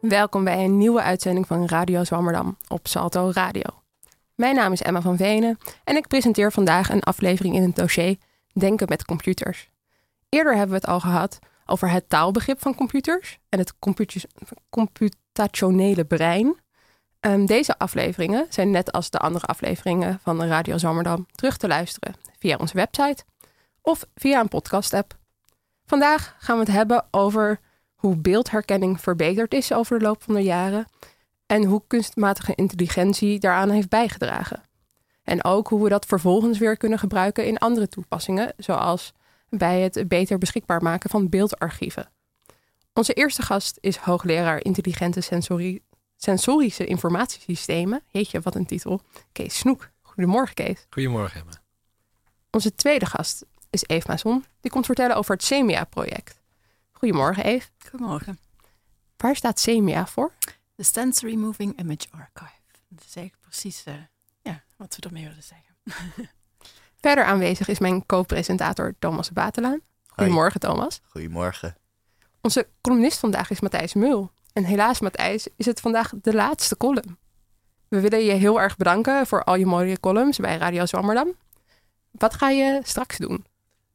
Welkom bij een nieuwe uitzending van Radio Zwammerdam op Salto Radio. Mijn naam is Emma van Venen en ik presenteer vandaag een aflevering in het dossier Denken met computers. Eerder hebben we het al gehad over het taalbegrip van computers en het computationele brein. Um, deze afleveringen zijn net als de andere afleveringen van Radio Zwammerdam terug te luisteren via onze website of via een podcast-app. Vandaag gaan we het hebben over hoe beeldherkenning verbeterd is over de loop van de jaren en hoe kunstmatige intelligentie daaraan heeft bijgedragen. En ook hoe we dat vervolgens weer kunnen gebruiken in andere toepassingen, zoals bij het beter beschikbaar maken van beeldarchieven. Onze eerste gast is hoogleraar intelligente sensorie, sensorische informatiesystemen. Jeetje, wat een titel. Kees Snoek. Goedemorgen, Kees. Goedemorgen, Emma. Onze tweede gast is Eve Mason. Die komt vertellen over het SEMIA-project. Goedemorgen, Eve. Goedemorgen. Waar staat SEMIA voor? De Sensory Moving Image Archive. Dat is eigenlijk precies uh, ja, wat we ermee willen zeggen. Verder aanwezig is mijn co-presentator Thomas Batelaan. Goedemorgen, Thomas. Goedemorgen. Onze columnist vandaag is Matthijs Mul. En helaas, Matthijs, is het vandaag de laatste column. We willen je heel erg bedanken voor al je mooie columns bij Radio Zwammerdam. Wat ga je straks doen?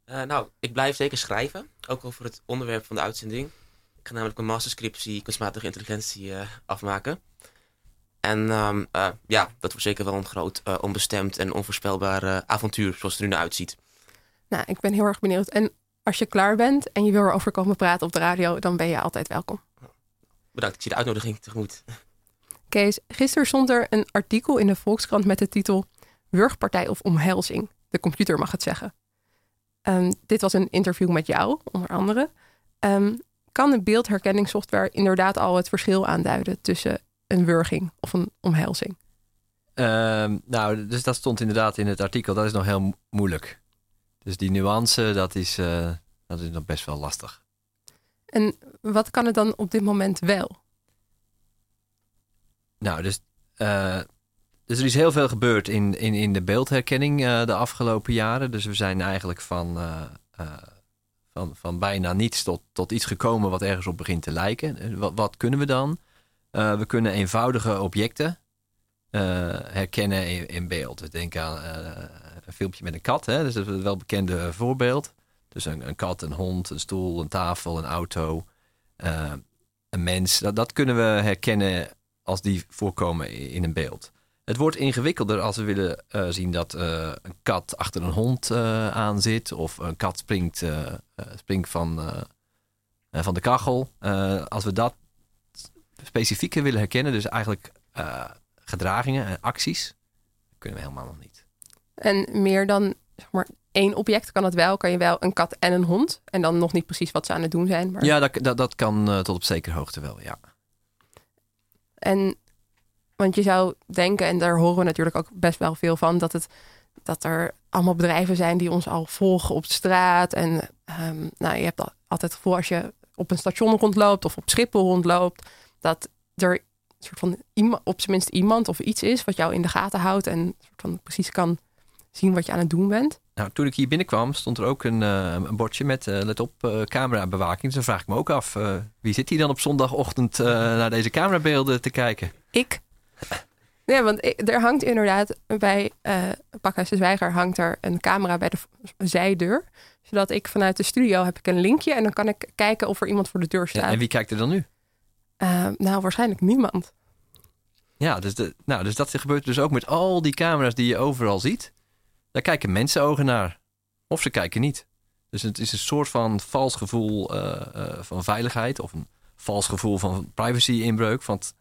Uh, nou, ik blijf zeker schrijven. Ook over het onderwerp van de uitzending. Ik ga namelijk mijn masterscriptie kunstmatige intelligentie uh, afmaken. En um, uh, ja, dat wordt zeker wel een groot, onbestemd en onvoorspelbaar avontuur, zoals het er nu naar uitziet. Nou, ik ben heel erg benieuwd. En als je klaar bent en je wil erover komen praten op de radio, dan ben je altijd welkom. Bedankt, ik zie de uitnodiging tegemoet. Kees, gisteren stond er een artikel in de Volkskrant met de titel Wurgpartij of omhelzing. De computer mag het zeggen. Um, dit was een interview met jou, onder andere. Um, kan de beeldherkenningssoftware inderdaad al het verschil aanduiden tussen een wurging of een omhelzing? Um, nou, dus dat stond inderdaad in het artikel. Dat is nog heel moeilijk. Dus die nuance, dat is, uh, dat is nog best wel lastig. En wat kan het dan op dit moment wel? Nou, dus, uh, dus er is heel veel gebeurd in, in, in de beeldherkenning uh, de afgelopen jaren. Dus we zijn eigenlijk van, van, van bijna niets tot, tot iets gekomen wat ergens op begint te lijken. Wat, wat kunnen we dan? we kunnen eenvoudige objecten herkennen in, in, beeld. We denken aan een filmpje met een kat. Hè? Dus dat is een welbekende voorbeeld. Dus een, een, kat, een hond, een stoel, een tafel, een auto, een mens. Dat, dat kunnen we herkennen als die voorkomen in een beeld. Het wordt ingewikkelder als we willen uh, zien dat uh, een kat achter een hond aan zit. Of een kat springt, springt van, van de kachel. als we dat specifieker willen herkennen, dus eigenlijk gedragingen en acties, kunnen we helemaal nog niet. En meer dan zeg maar, één object kan het wel. Kan je wel een kat en een hond. En dan nog niet precies wat ze aan het doen zijn. Maar... Ja, dat, dat, dat kan uh, tot op zekere hoogte wel, ja. En, want je zou denken, en daar horen we natuurlijk ook best wel veel van, dat, het, dat er allemaal bedrijven zijn die ons al volgen op de straat. En um, nou, je hebt altijd het gevoel als je op een station rondloopt of op Schiphol rondloopt, dat er soort van op zijn minst iemand of iets is wat jou in de gaten houdt en soort van precies kan zien wat je aan het doen bent. Nou, toen ik hier binnenkwam, stond er ook een, uh, een bordje met, uh, let op, uh, camerabewaking. Dus dan vraag ik me ook af, wie zit hier dan op zondagochtend naar deze camerabeelden te kijken? Ik. Ja, want ik, er hangt inderdaad bij Pakhuis de Zwijger hangt er een camera bij de zijdeur. Zodat ik vanuit de studio heb ik een linkje en dan kan ik kijken of er iemand voor de deur staat. Ja, en wie kijkt er dan nu? nou, waarschijnlijk niemand. Ja, dus, de, nou, dus dat gebeurt dus ook met al die camera's die je overal ziet. Daar kijken mensen ogen naar. Of ze kijken niet. Dus het is een soort van vals gevoel uh, uh, van veiligheid. Of een vals gevoel van privacy-inbreuk. Want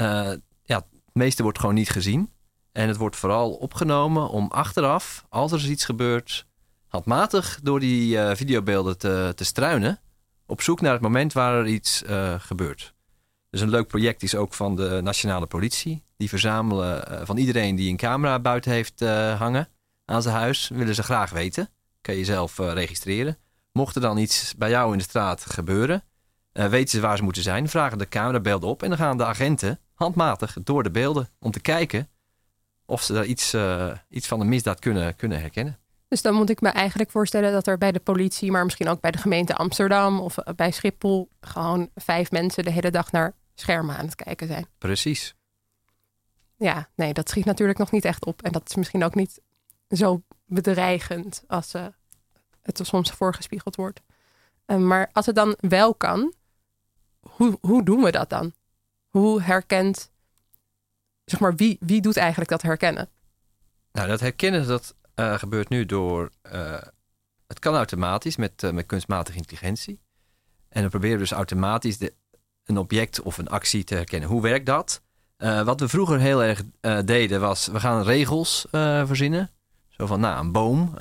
uh, meeste wordt gewoon niet gezien. En het wordt vooral opgenomen om achteraf, als er iets gebeurt, handmatig door die videobeelden te, te struinen. Op zoek naar het moment waar er iets gebeurt. Dus een leuk project is ook van de nationale politie. Die verzamelen van iedereen die een camera buiten heeft hangen aan zijn huis, willen ze graag weten. Kan je zelf registreren. Mocht er dan iets bij jou in de straat gebeuren, weten ze waar ze moeten zijn, vragen de camerabeelden op en dan gaan de agenten handmatig door de beelden om te kijken of ze daar iets, uh, iets van de misdaad kunnen, kunnen herkennen. Dus dan moet ik me eigenlijk voorstellen dat er bij de politie, maar misschien ook bij de gemeente Amsterdam of eh, bij Schiphol, gewoon vijf mensen de hele dag naar schermen aan het kijken zijn. Precies. Ja, nee, dat schiet natuurlijk nog niet echt op. En dat is misschien ook niet zo bedreigend als eh, het er soms voorgespiegeld wordt. Eh, maar als het dan wel kan, hoe, hoe doen we dat dan? Hoe herkent, zeg maar, wie, wie doet eigenlijk dat herkennen? Nou, dat herkennen dat eh, gebeurt nu door. eh, het kan automatisch met, eh, met kunstmatige intelligentie. En dan proberen we dus automatisch de, een object of een actie te herkennen. Hoe werkt dat? Wat we vroeger heel erg deden was, we gaan regels verzinnen. Zo van, nou, een boom,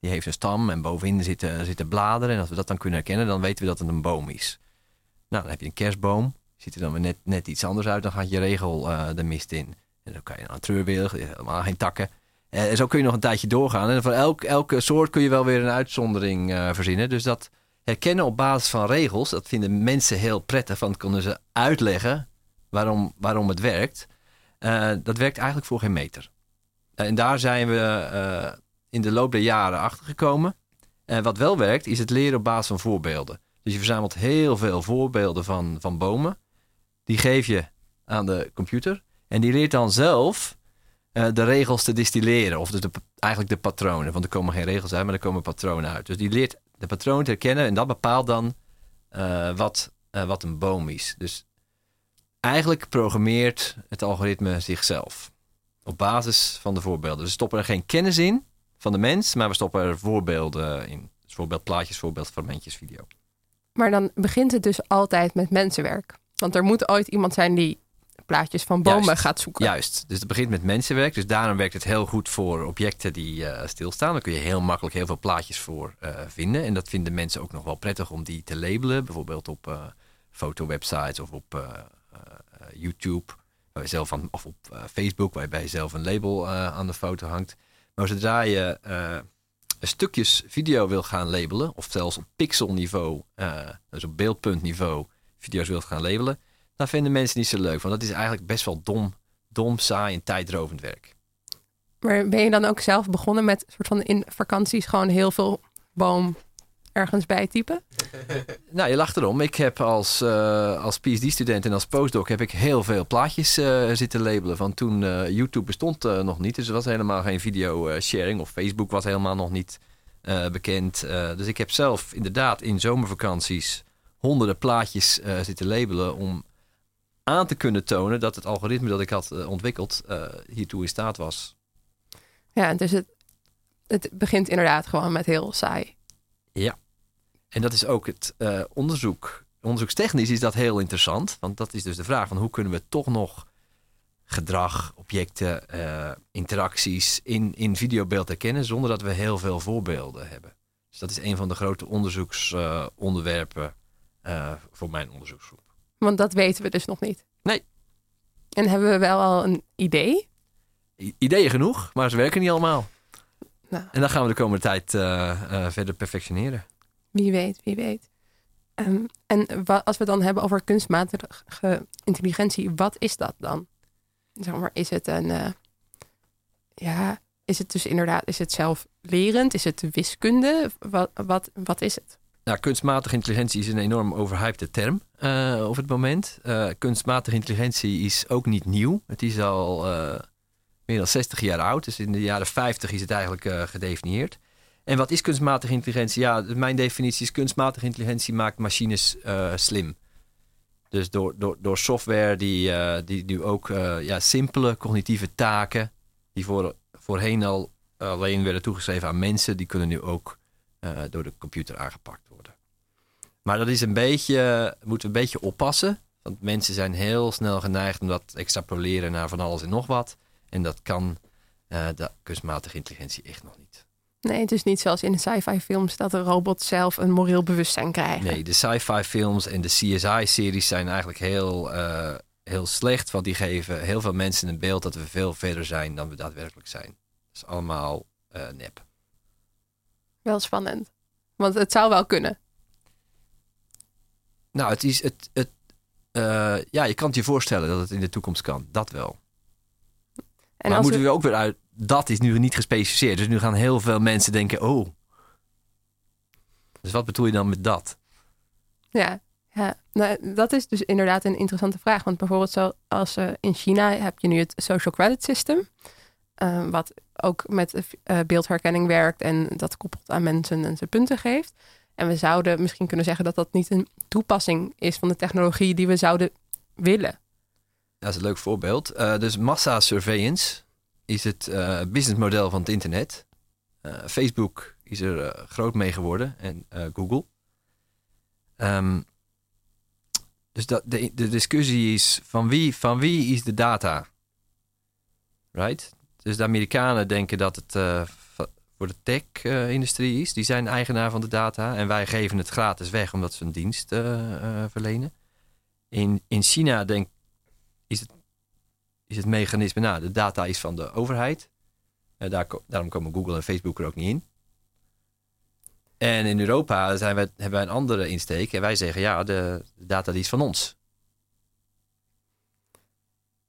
die heeft een stam en bovenin zitten, zitten bladeren. En als we dat dan kunnen herkennen, dan weten we dat het een boom is. Nou, dan heb je een kerstboom. Ziet er dan weer net, net iets anders uit. Dan gaat je regel eh, de mist in. En dan kan je een treurwillig, helemaal geen takken. Eh, En zo kun je nog een tijdje doorgaan. En voor elk, elke soort kun je wel weer een uitzondering eh, verzinnen. Dus dat herkennen op basis van regels, dat vinden mensen heel prettig. Want kunnen ze uitleggen waarom, waarom het werkt. Dat werkt eigenlijk voor geen meter. En daar zijn we in de loop der jaren achter gekomen. En wat wel werkt, is het leren op basis van voorbeelden. Dus je verzamelt heel veel voorbeelden van, van bomen. Die geef je aan de computer. En die leert dan zelf eh, de regels te distilleren. Of dus eigenlijk de patronen. Want er komen geen regels uit, maar er komen patronen uit. Dus die leert de patronen te herkennen. En dat bepaalt dan eh, wat, eh, wat een boom is. Dus eigenlijk programmeert het algoritme zichzelf. Op basis van de voorbeelden. Dus we stoppen er geen kennis in van de mens. Maar we stoppen er voorbeelden in. Dus voorbeeldplaatjes, voorbeeldfragmentjes, video. Maar dan begint het dus altijd met mensenwerk. Want er moet ooit iemand zijn die plaatjes van bomen Juist. gaat zoeken. Juist, dus het begint met mensenwerk. Dus daarom werkt het heel goed voor objecten die eh, stilstaan. Daar kun je heel makkelijk heel veel plaatjes voor eh, vinden. En dat vinden mensen ook nog wel prettig om die te labelen. Bijvoorbeeld op eh fotowebsites of op YouTube. Waar je zelf aan, of op Facebook, waarbij je zelf een label aan de foto hangt. Maar zodra je stukjes video wil gaan labelen, of zelfs op pixelniveau, dus op beeldpuntniveau, video's wilt gaan labelen, dan vinden mensen niet zo leuk. Want dat is eigenlijk best wel dom, dom saai en tijdrovend werk. Maar ben je dan ook zelf begonnen met soort van in vakanties gewoon heel veel boom ergens bij typen? Nou, je lacht erom. Ik heb als, eh, als PhD-student en als postdoc heb ik heel veel plaatjes eh, zitten labelen. Van toen eh, YouTube bestond nog niet. Dus er was helemaal geen video-sharing. Of Facebook was helemaal nog niet bekend. Dus ik heb zelf inderdaad in zomervakanties honderden plaatjes eh, zitten labelen. Om aan te kunnen tonen dat het algoritme dat ik had eh, ontwikkeld eh, hiertoe in staat was. Ja, dus het, het begint inderdaad gewoon met heel saai. En dat is ook het onderzoek. Onderzoekstechnisch is dat heel interessant. Want dat is dus de vraag van hoe kunnen we toch nog gedrag, objecten, interacties in, in videobeeld herkennen zonder dat we heel veel voorbeelden hebben. Dus dat is een van de grote onderzoeksonderwerpen eh, voor mijn onderzoeksgroep. Want dat weten we dus nog niet. Nee. En hebben we wel al een idee? I- ideeën genoeg, maar ze werken niet allemaal. Nou. En dan gaan we de komende tijd eh, eh, verder perfectioneren. Wie weet, wie weet. Ehm, en als we het dan hebben over kunstmatige intelligentie, wat is dat dan? Zeg maar, is het een. ja, is het dus inderdaad, is het zelflerend? Is het wiskunde? Wat, wat, wat is het? Nou, kunstmatige intelligentie is een enorm overhypte term eh, op het moment. Eh, kunstmatige intelligentie is ook niet nieuw. Het is al eh, meer dan 60 jaar oud. Dus in de jaren 50 is het eigenlijk gedefinieerd. En wat is kunstmatige intelligentie? Ja, mijn definitie is kunstmatige intelligentie maakt machines slim. Dus door, door, door software die, die nu ook ja, simpele cognitieve taken... die voor, voorheen al alleen werden toegeschreven aan mensen... die kunnen nu ook door de computer aangepakt. Maar dat is een beetje, moeten we een beetje oppassen. Want mensen zijn heel snel geneigd om dat te extrapoleren naar van alles en nog wat. En dat kan eh, de kunstmatige intelligentie echt nog niet. Nee, het is niet zoals in de sci-fi films dat de robots zelf een moreel bewustzijn krijgen. Nee, de sci-fi films en de CSI-series zijn eigenlijk heel, eh, heel slecht. Want die geven heel veel mensen een beeld dat we veel verder zijn dan we daadwerkelijk zijn. Dat is allemaal eh, nep. Wel spannend. Want het zou wel kunnen. Nou, het is het. het eh, ja, je kan het je voorstellen dat het in de toekomst kan. Dat wel. En maar moeten we, we ook weer uit, dat is nu niet gespecificeerd. Dus nu gaan heel veel mensen denken, oh. Dus wat bedoel je dan met dat? Ja, ja. Nou, dat is dus inderdaad een interessante vraag. Want bijvoorbeeld zoals uh, in China heb je nu het social credit system. Uh, wat ook met uh, beeldherkenning werkt en dat koppelt aan mensen en ze punten geeft. En we zouden misschien kunnen zeggen dat dat niet een toepassing is van de technologie die we zouden willen. Dat is een leuk voorbeeld. dus massa surveillance is het businessmodel van het internet. Facebook is er groot mee geworden en Google. Um, dus dat, de, de discussie is van wie, van wie is de data? Right? Dus de Amerikanen denken dat het voor de tech-industrie is. Die zijn eigenaar van de data. En wij geven het gratis weg omdat ze een dienst uh, uh, verlenen. In, in China denk, is, het, is het mechanisme, nou, de data is van de overheid. Daar, daarom komen Google en Facebook er ook niet in. En in Europa zijn we, hebben wij een andere insteek. En wij zeggen, ja, de, data die is van ons.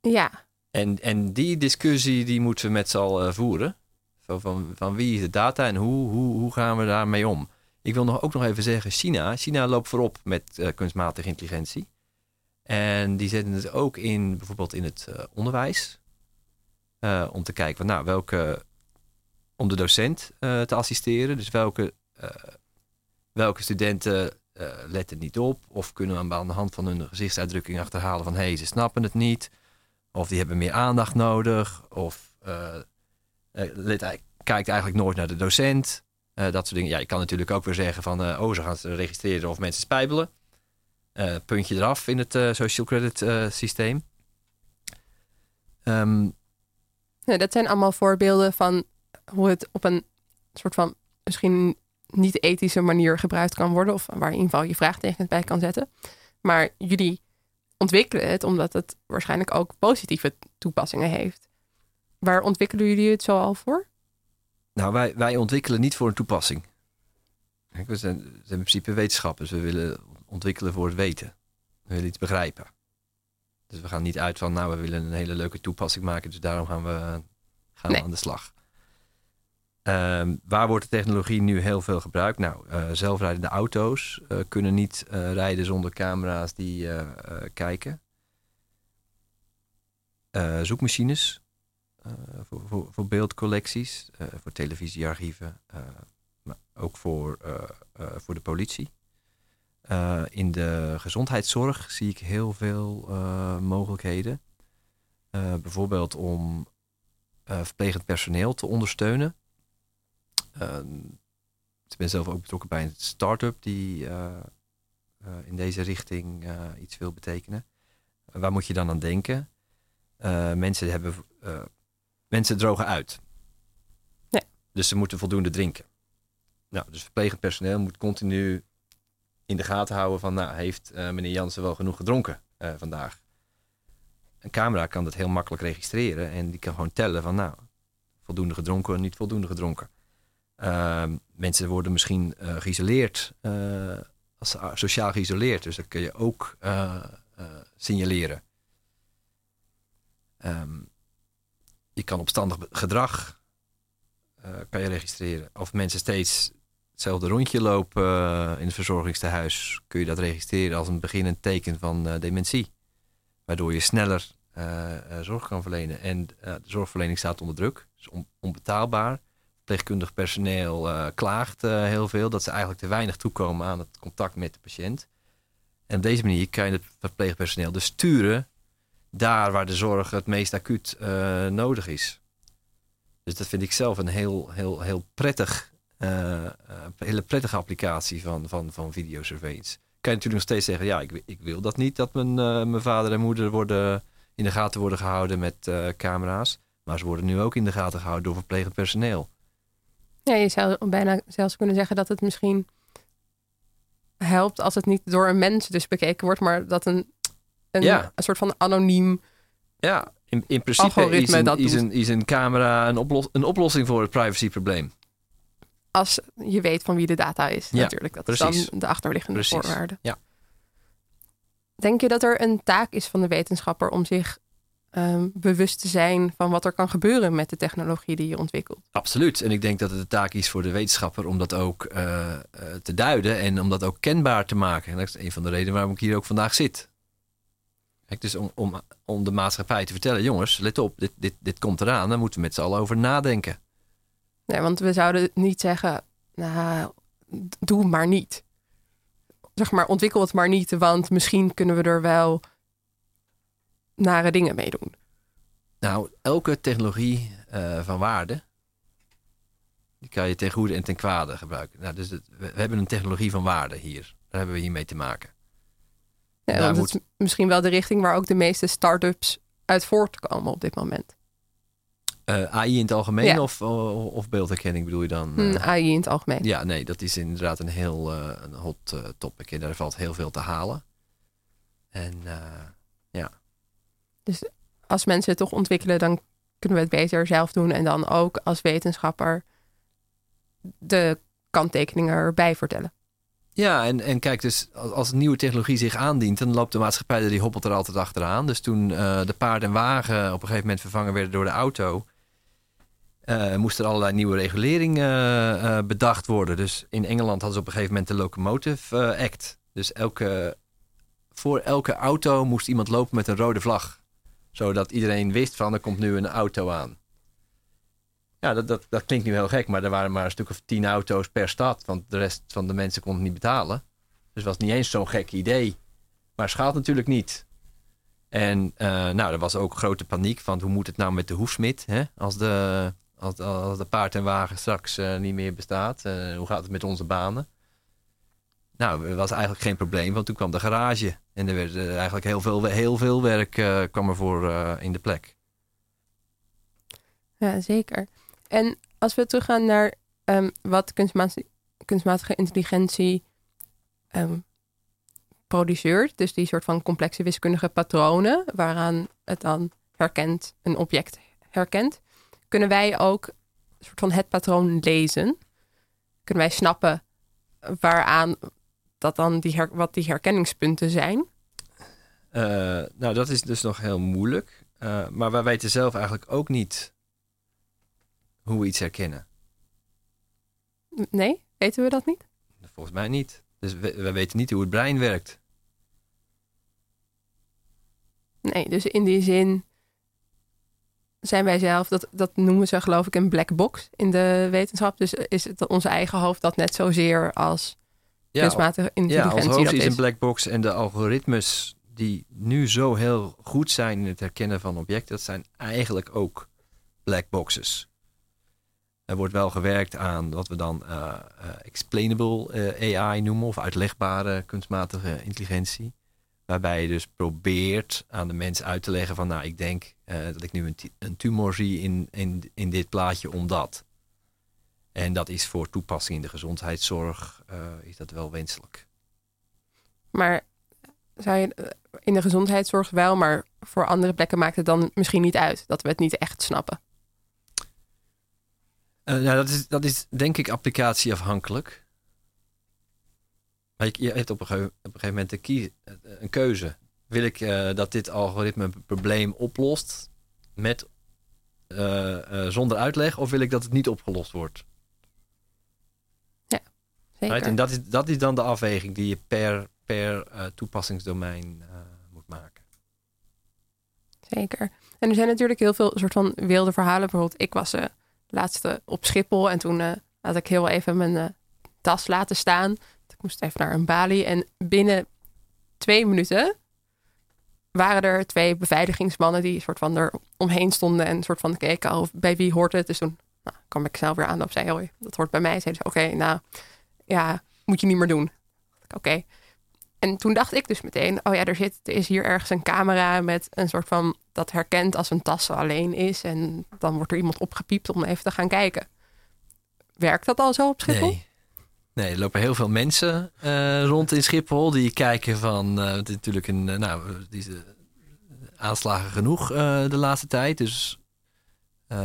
Ja. En, en die discussie die moeten we met z'n allen voeren. Van, van, van wie is de data en hoe, hoe, hoe gaan we daarmee om? Ik wil nog, ook nog even zeggen, China. China loopt voorop met uh, kunstmatige intelligentie. En die zetten het ook in, bijvoorbeeld in het uh, onderwijs. Uh, om te kijken, van, nou, welke, om de docent te assisteren. Dus welke welke studenten letten niet op of kunnen we aan de hand van hun gezichtsuitdrukking achterhalen van hé, hey, ze snappen het niet of die hebben meer aandacht nodig of let, kijkt eigenlijk nooit naar de docent. dat soort dingen. Ja, je kan natuurlijk ook weer zeggen van oh, ze gaan ze registreren of mensen spijbelen. puntje eraf in het social credit systeem. Ja, dat zijn allemaal voorbeelden van hoe het op een soort van misschien niet-ethische manier gebruikt kan worden. Of waar in ieder geval je vraagtekens bij kan zetten. Maar jullie ontwikkelen het omdat het waarschijnlijk ook positieve toepassingen heeft. Waar ontwikkelen jullie het zo al voor? Nou, wij, wij ontwikkelen niet voor een toepassing. We zijn, we zijn in principe wetenschappers. We willen ontwikkelen voor het weten. We willen iets begrijpen. Dus we gaan niet uit van, nou, we willen een hele leuke toepassing maken. Dus daarom gaan we, gaan we aan de slag. Uh, waar wordt de technologie nu heel veel gebruikt? Nou, uh, zelfrijdende auto's uh, kunnen niet uh, rijden zonder camera's die kijken. zoekmachines voor, voor, voor, beeldcollecties, voor televisiearchieven, maar ook voor, voor de politie. in de gezondheidszorg zie ik heel veel mogelijkheden. bijvoorbeeld om verplegend personeel te ondersteunen. Ehm, ik ben zelf ook betrokken bij een start-up die eh, eh, in deze richting eh, iets wil betekenen. waar moet je dan aan denken? mensen, hebben, mensen drogen uit. Nee. Dus ze moeten voldoende drinken. Nou, dus verplegend personeel moet continu in de gaten houden van, nou, heeft meneer Jansen wel genoeg gedronken vandaag? Een camera kan dat heel makkelijk registreren en die kan gewoon tellen van, nou, voldoende gedronken of niet voldoende gedronken. Ehm, mensen worden misschien uh, geïsoleerd, als, sociaal geïsoleerd. Dus dat kun je ook signaleren. Um, je kan opstandig gedrag kan je registreren. Of mensen steeds hetzelfde rondje lopen in het verzorgingstehuis, kun je dat registreren als een beginnend teken van dementie. Waardoor je sneller zorg kan verlenen. En de zorgverlening staat onder druk, is on onbetaalbaar verpleegkundig personeel klaagt heel veel. Dat ze eigenlijk te weinig toekomen aan het contact met de patiënt. En op deze manier kan je het verpleegpersoneel dus sturen daar waar de zorg het meest acuut uh, nodig is. Dus dat vind ik zelf een heel, heel, heel prettig, hele prettige applicatie van, van, van videosurveillance. Kan je natuurlijk nog steeds zeggen, ja, ik, ik wil dat niet, dat mijn, mijn vader en moeder worden, in de gaten worden gehouden met camera's. Maar ze worden nu ook in de gaten gehouden door verplegend personeel. Ja, je zou bijna zelfs kunnen zeggen dat het misschien helpt als het niet door een mens dus bekeken wordt, maar dat een, een, een soort van anoniem. Ja, in, in principe is een, is, een, is een camera een, oplos, een oplossing voor het privacyprobleem. Als je weet van wie de data is, ja, natuurlijk. Dat precies. is dan de achterliggende precies. voorwaarde. Ja. Denk je dat er een taak is van de wetenschapper om zich ehm, bewust te zijn van wat er kan gebeuren met de technologie die je ontwikkelt. Absoluut. En ik denk dat het de taak is voor de wetenschapper om dat ook eh, eh, te duiden en om dat ook kenbaar te maken. En dat is een van de redenen waarom ik hier ook vandaag zit. Kijk, dus om, om, om de maatschappij te vertellen, jongens, let op, dit, dit, dit komt eraan, daar moeten we met z'n allen over nadenken. Nee, want we zouden niet zeggen, nou, doe maar niet. Zeg maar, ontwikkel het maar niet, want misschien kunnen we er wel nare dingen mee doen. Nou, elke technologie eh, van waarde, die kan je ten goede en ten kwade gebruiken. Nou, dus het- we, we hebben een technologie van waarde hier. Daar hebben we hiermee te maken. Ja, moet- het is misschien wel de richting waar ook de meeste start-ups uit voortkomen op dit moment. Eh, AI in het algemeen Ja. of, of, beeldherkenning bedoel je dan? Hm, Eh, AI in het algemeen. Ja, nee, dat is inderdaad een heel eh, een hot topic. En daar valt heel veel te halen. En eh, Als mensen het toch ontwikkelen, dan kunnen we het beter zelf doen. En dan ook als wetenschapper de kanttekeningen erbij vertellen. Ja, en, en kijk, dus als, nieuwe technologie zich aandient, dan loopt de maatschappij die hoppelt er altijd achteraan. Dus toen eh, de paard en wagen op een gegeven moment vervangen werden door de auto, eh, moest er allerlei nieuwe regulering eh, bedacht worden. Dus in Engeland hadden ze op een gegeven moment de Locomotive Act. Dus elke, voor elke auto moest iemand lopen met een rode vlag. Zodat iedereen wist van er komt nu een auto aan. Ja, dat, dat, dat klinkt nu heel gek, maar er waren maar een stuk of tien auto's per stad. Want de rest van de mensen kon het niet betalen. Dus het was niet eens zo'n gek idee. Maar het schaalt natuurlijk niet. En eh, nou, er was ook grote paniek van hoe moet het nou met de hoefsmid? Hè? Als, de, als, als de paard en wagen straks eh, niet meer bestaat. eh, hoe gaat het met onze banen? Nou, er was eigenlijk geen probleem, want toen kwam de garage. En er werd eigenlijk heel veel, heel veel werk kwam er voor eh, in de plek. Ja, zeker. En als we teruggaan naar ehm, wat kunstmatige, intelligentie ehm, produceert, dus die soort van complexe wiskundige patronen, waaraan het dan herkent, een object herkent, kunnen wij ook een soort van het patroon lezen. Kunnen wij snappen waaraan dat dan die wat die herkenningspunten zijn. Eh, nou, dat is dus nog heel moeilijk. Eh, maar wij weten zelf eigenlijk ook niet hoe we iets herkennen. Nee, weten we dat niet? Volgens mij niet. Dus we, we weten niet hoe het brein werkt. Nee, dus in die zin zijn wij zelf, dat, dat noemen ze geloof ik een black box in de wetenschap. Dus is het onze eigen hoofd dat net zozeer als kunstmatige ja, intelligentie ons hoofd is is. een black box en de algoritmes die nu zo heel goed zijn in het herkennen van objecten, dat zijn eigenlijk ook black boxes. Er wordt wel gewerkt aan wat we dan eh, eh, explainable eh, AI noemen, of uitlegbare kunstmatige intelligentie. Waarbij je dus probeert aan de mens uit te leggen van, nou, ik denk dat ik nu een, een tumor zie in, in, in dit plaatje omdat. En dat is voor toepassing in de gezondheidszorg is dat wel wenselijk. Maar zou je in de gezondheidszorg wel, maar voor andere plekken maakt het dan misschien niet uit dat we het niet echt snappen. Eh, nou, dat, is, dat is denk ik applicatieafhankelijk. Maar je, je hebt op een, gege- op een gegeven moment een, kie- eh, een keuze. Wil ik eh, dat dit algoritme een probleem oplost met, zonder uitleg, of wil ik dat het niet opgelost wordt? Zeker. Right? En dat is, dat is dan de afweging die je per, per toepassingsdomein moet maken. Zeker. En er zijn natuurlijk heel veel soort van wilde verhalen. Bijvoorbeeld, ik was eh laatste op Schiphol en toen eh, had ik heel even mijn eh, tas laten staan. Ik moest even naar een balie en binnen twee minuten waren er twee beveiligingsmannen die soort van er omheen stonden en soort van keken al bij wie hoort het. Dus toen nou, kwam ik zelf weer aan op zei, hoi, dat hoort bij mij. Zeiden ze, oké, nou ja, moet je niet meer doen. Oké. En toen dacht ik dus meteen, oh ja, er, zit, er is hier ergens een camera met een soort van dat herkent als een tas alleen is. En dan wordt er iemand opgepiept om even te gaan kijken. Werkt dat al zo op Schiphol? Nee. Nee, er lopen heel veel mensen eh, rond in Schiphol die kijken van, eh, het is natuurlijk een, eh, nou, die aanslagen genoeg de laatste tijd. Dus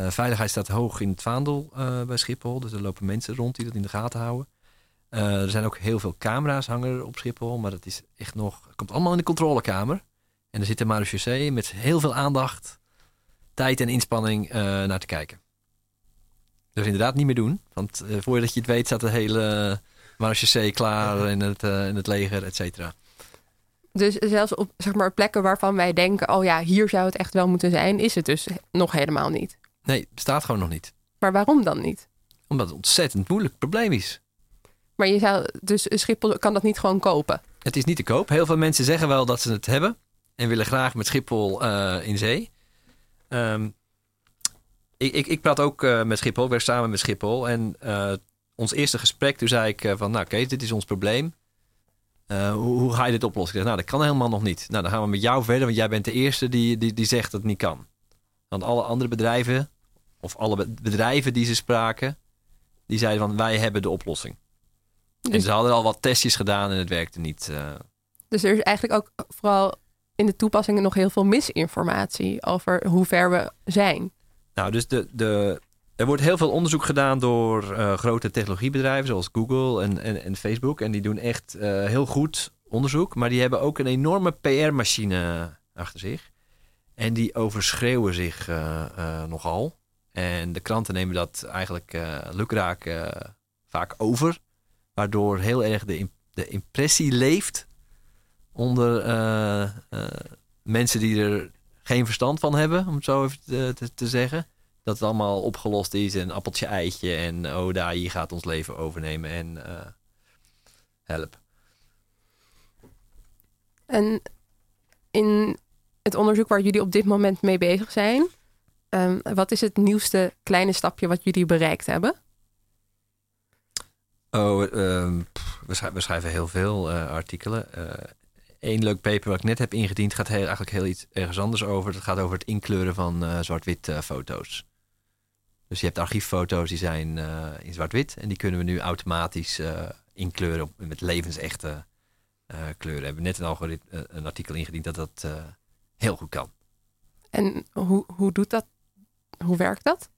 veiligheid staat hoog in het vaandel bij Schiphol. Dus er lopen mensen rond die dat in de gaten houden. Eh, er zijn ook heel veel camera's hangen op Schiphol, maar dat is echt nog, komt allemaal in de controlekamer. En er zit een marechaussee met heel veel aandacht, tijd en inspanning eh, naar te kijken. Dus inderdaad niet meer doen. Want eh, voordat je het weet staat de hele marechaussee klaar in het, in het leger, et cetera. Dus zelfs op zeg maar, plekken waarvan wij denken: oh ja, hier zou het echt wel moeten zijn, is het dus nog helemaal niet. Nee, bestaat gewoon nog niet. Maar waarom dan niet? Omdat het een ontzettend moeilijk probleem is. Maar je zou, dus Schiphol kan dat niet gewoon kopen. Het is niet te koop. Heel veel mensen zeggen wel dat ze het hebben en willen graag met Schiphol eh, in zee. Ehm, ik, ik, ik praat ook eh, met Schiphol, ik werk samen met Schiphol. En eh, ons eerste gesprek, toen zei ik van, nou Kees, dit is ons probleem. Hoe, hoe ga je dit oplossen? Ik zeg, nou, dat kan helemaal nog niet. Nou, dan gaan we met jou verder, want jij bent de eerste die, die, die zegt dat het niet kan. Want alle andere bedrijven, of alle be- bedrijven die ze spraken, die zeiden van, wij hebben de oplossing. En ze hadden al wat testjes gedaan en het werkte niet. eh. dus er is eigenlijk ook vooral in de toepassingen nog heel veel misinformatie over hoe ver we zijn. Nou, dus de, de, er wordt heel veel onderzoek gedaan door eh, grote technologiebedrijven zoals Google en, en, en Facebook. En die doen echt eh, heel goed onderzoek. Maar die hebben ook een enorme PR-machine achter zich. En die overschreeuwen zich nogal. En de kranten nemen dat eigenlijk lukraak vaak over. Waardoor heel erg de, de impressie leeft onder eh, eh, mensen die er geen verstand van hebben, om het zo even te, te, te zeggen. Dat het allemaal opgelost is en appeltje eitje en oh daar, hier gaat ons leven overnemen en eh, help. En in het onderzoek waar jullie op dit moment mee bezig zijn, ehm, wat is het nieuwste kleine stapje wat jullie bereikt hebben? Oh, ehm, we, schrij- we schrijven heel veel eh, artikelen. Eén leuk paper wat ik net heb ingediend gaat heel, eigenlijk heel iets ergens anders over. Het gaat over het inkleuren van eh, zwart-wit eh, foto's. Dus je hebt archieffoto's die zijn eh, in zwart-wit en die kunnen we nu automatisch eh, inkleuren met levensechte eh, kleuren. We hebben net een, algoritme, eh, een artikel ingediend dat dat eh, heel goed kan. En hoe, hoe doet dat? Hoe werkt dat?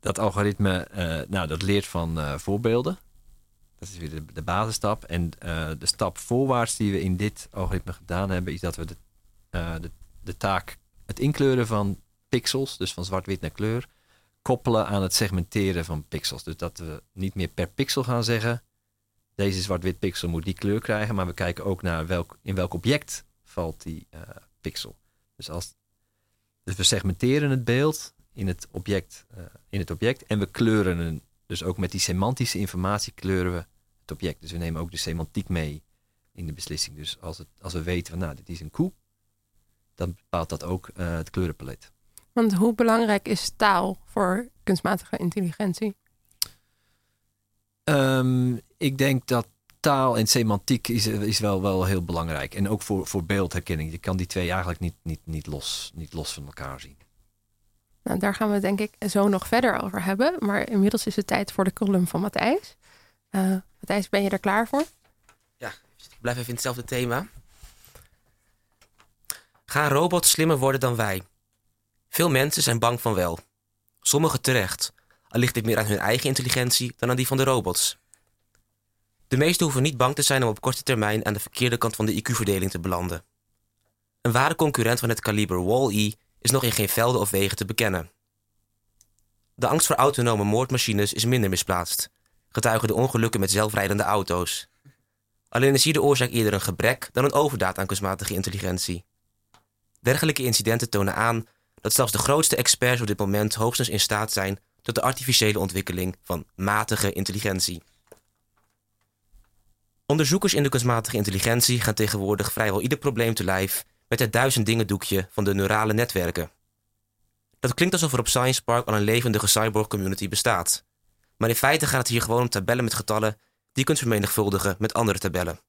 Dat algoritme, eh, nou, dat leert van eh, voorbeelden. Dat is weer de, basisstap. En eh, de stap voorwaarts die we in dit algoritme gedaan hebben, is dat we de, de, de taak, het inkleuren van pixels, dus van zwart-wit naar kleur, koppelen aan het segmenteren van pixels. Dus dat we niet meer per pixel gaan zeggen, deze zwart-wit pixel moet die kleur krijgen, maar we kijken ook naar welk, in welk object valt die pixel. Dus, als, dus we segmenteren het beeld in het object, eh, in het object en we kleuren een, dus ook met die semantische informatie kleuren we het object. Dus we nemen ook de semantiek mee in de beslissing. Dus als, het, als we weten van nou, dit is een koe, dan bepaalt dat ook eh, het kleurenpalet. Want hoe belangrijk is taal voor kunstmatige intelligentie? Ehm, ik denk dat taal en semantiek is, is wel, wel heel belangrijk. En ook voor, voor beeldherkenning. Je kan die twee eigenlijk niet, niet, niet, los, niet los van elkaar zien. Nou, daar gaan we denk ik zo nog verder over hebben. Maar inmiddels is het tijd voor de column van Matthijs. Eh, Matthijs, ben je er klaar voor? Ik blijf even in hetzelfde thema. Gaan robots slimmer worden dan wij? Veel mensen zijn bang van wel. Sommigen terecht, al ligt dit meer aan hun eigen intelligentie dan aan die van de robots. De meesten hoeven niet bang te zijn om op korte termijn aan de verkeerde kant van de IQ-verdeling te belanden. Een ware concurrent van het kaliber Wall-E is nog in geen velden of wegen te bekennen. De angst voor autonome moordmachines is minder misplaatst, getuigen de ongelukken met zelfrijdende auto's. Alleen is hier de oorzaak eerder een gebrek dan een overdaad aan kunstmatige intelligentie. Dergelijke incidenten tonen aan dat zelfs de grootste experts op dit moment hoogstens in staat zijn tot de artificiële ontwikkeling van matige intelligentie. Onderzoekers in de kunstmatige intelligentie gaan tegenwoordig vrijwel ieder probleem te lijf met het duizend dingen doekje van de neurale netwerken. Dat klinkt alsof er op Science Park al een levendige cyborg community bestaat. Maar in feite gaat het hier gewoon om tabellen met getallen die je kunt vermenigvuldigen met andere tabellen.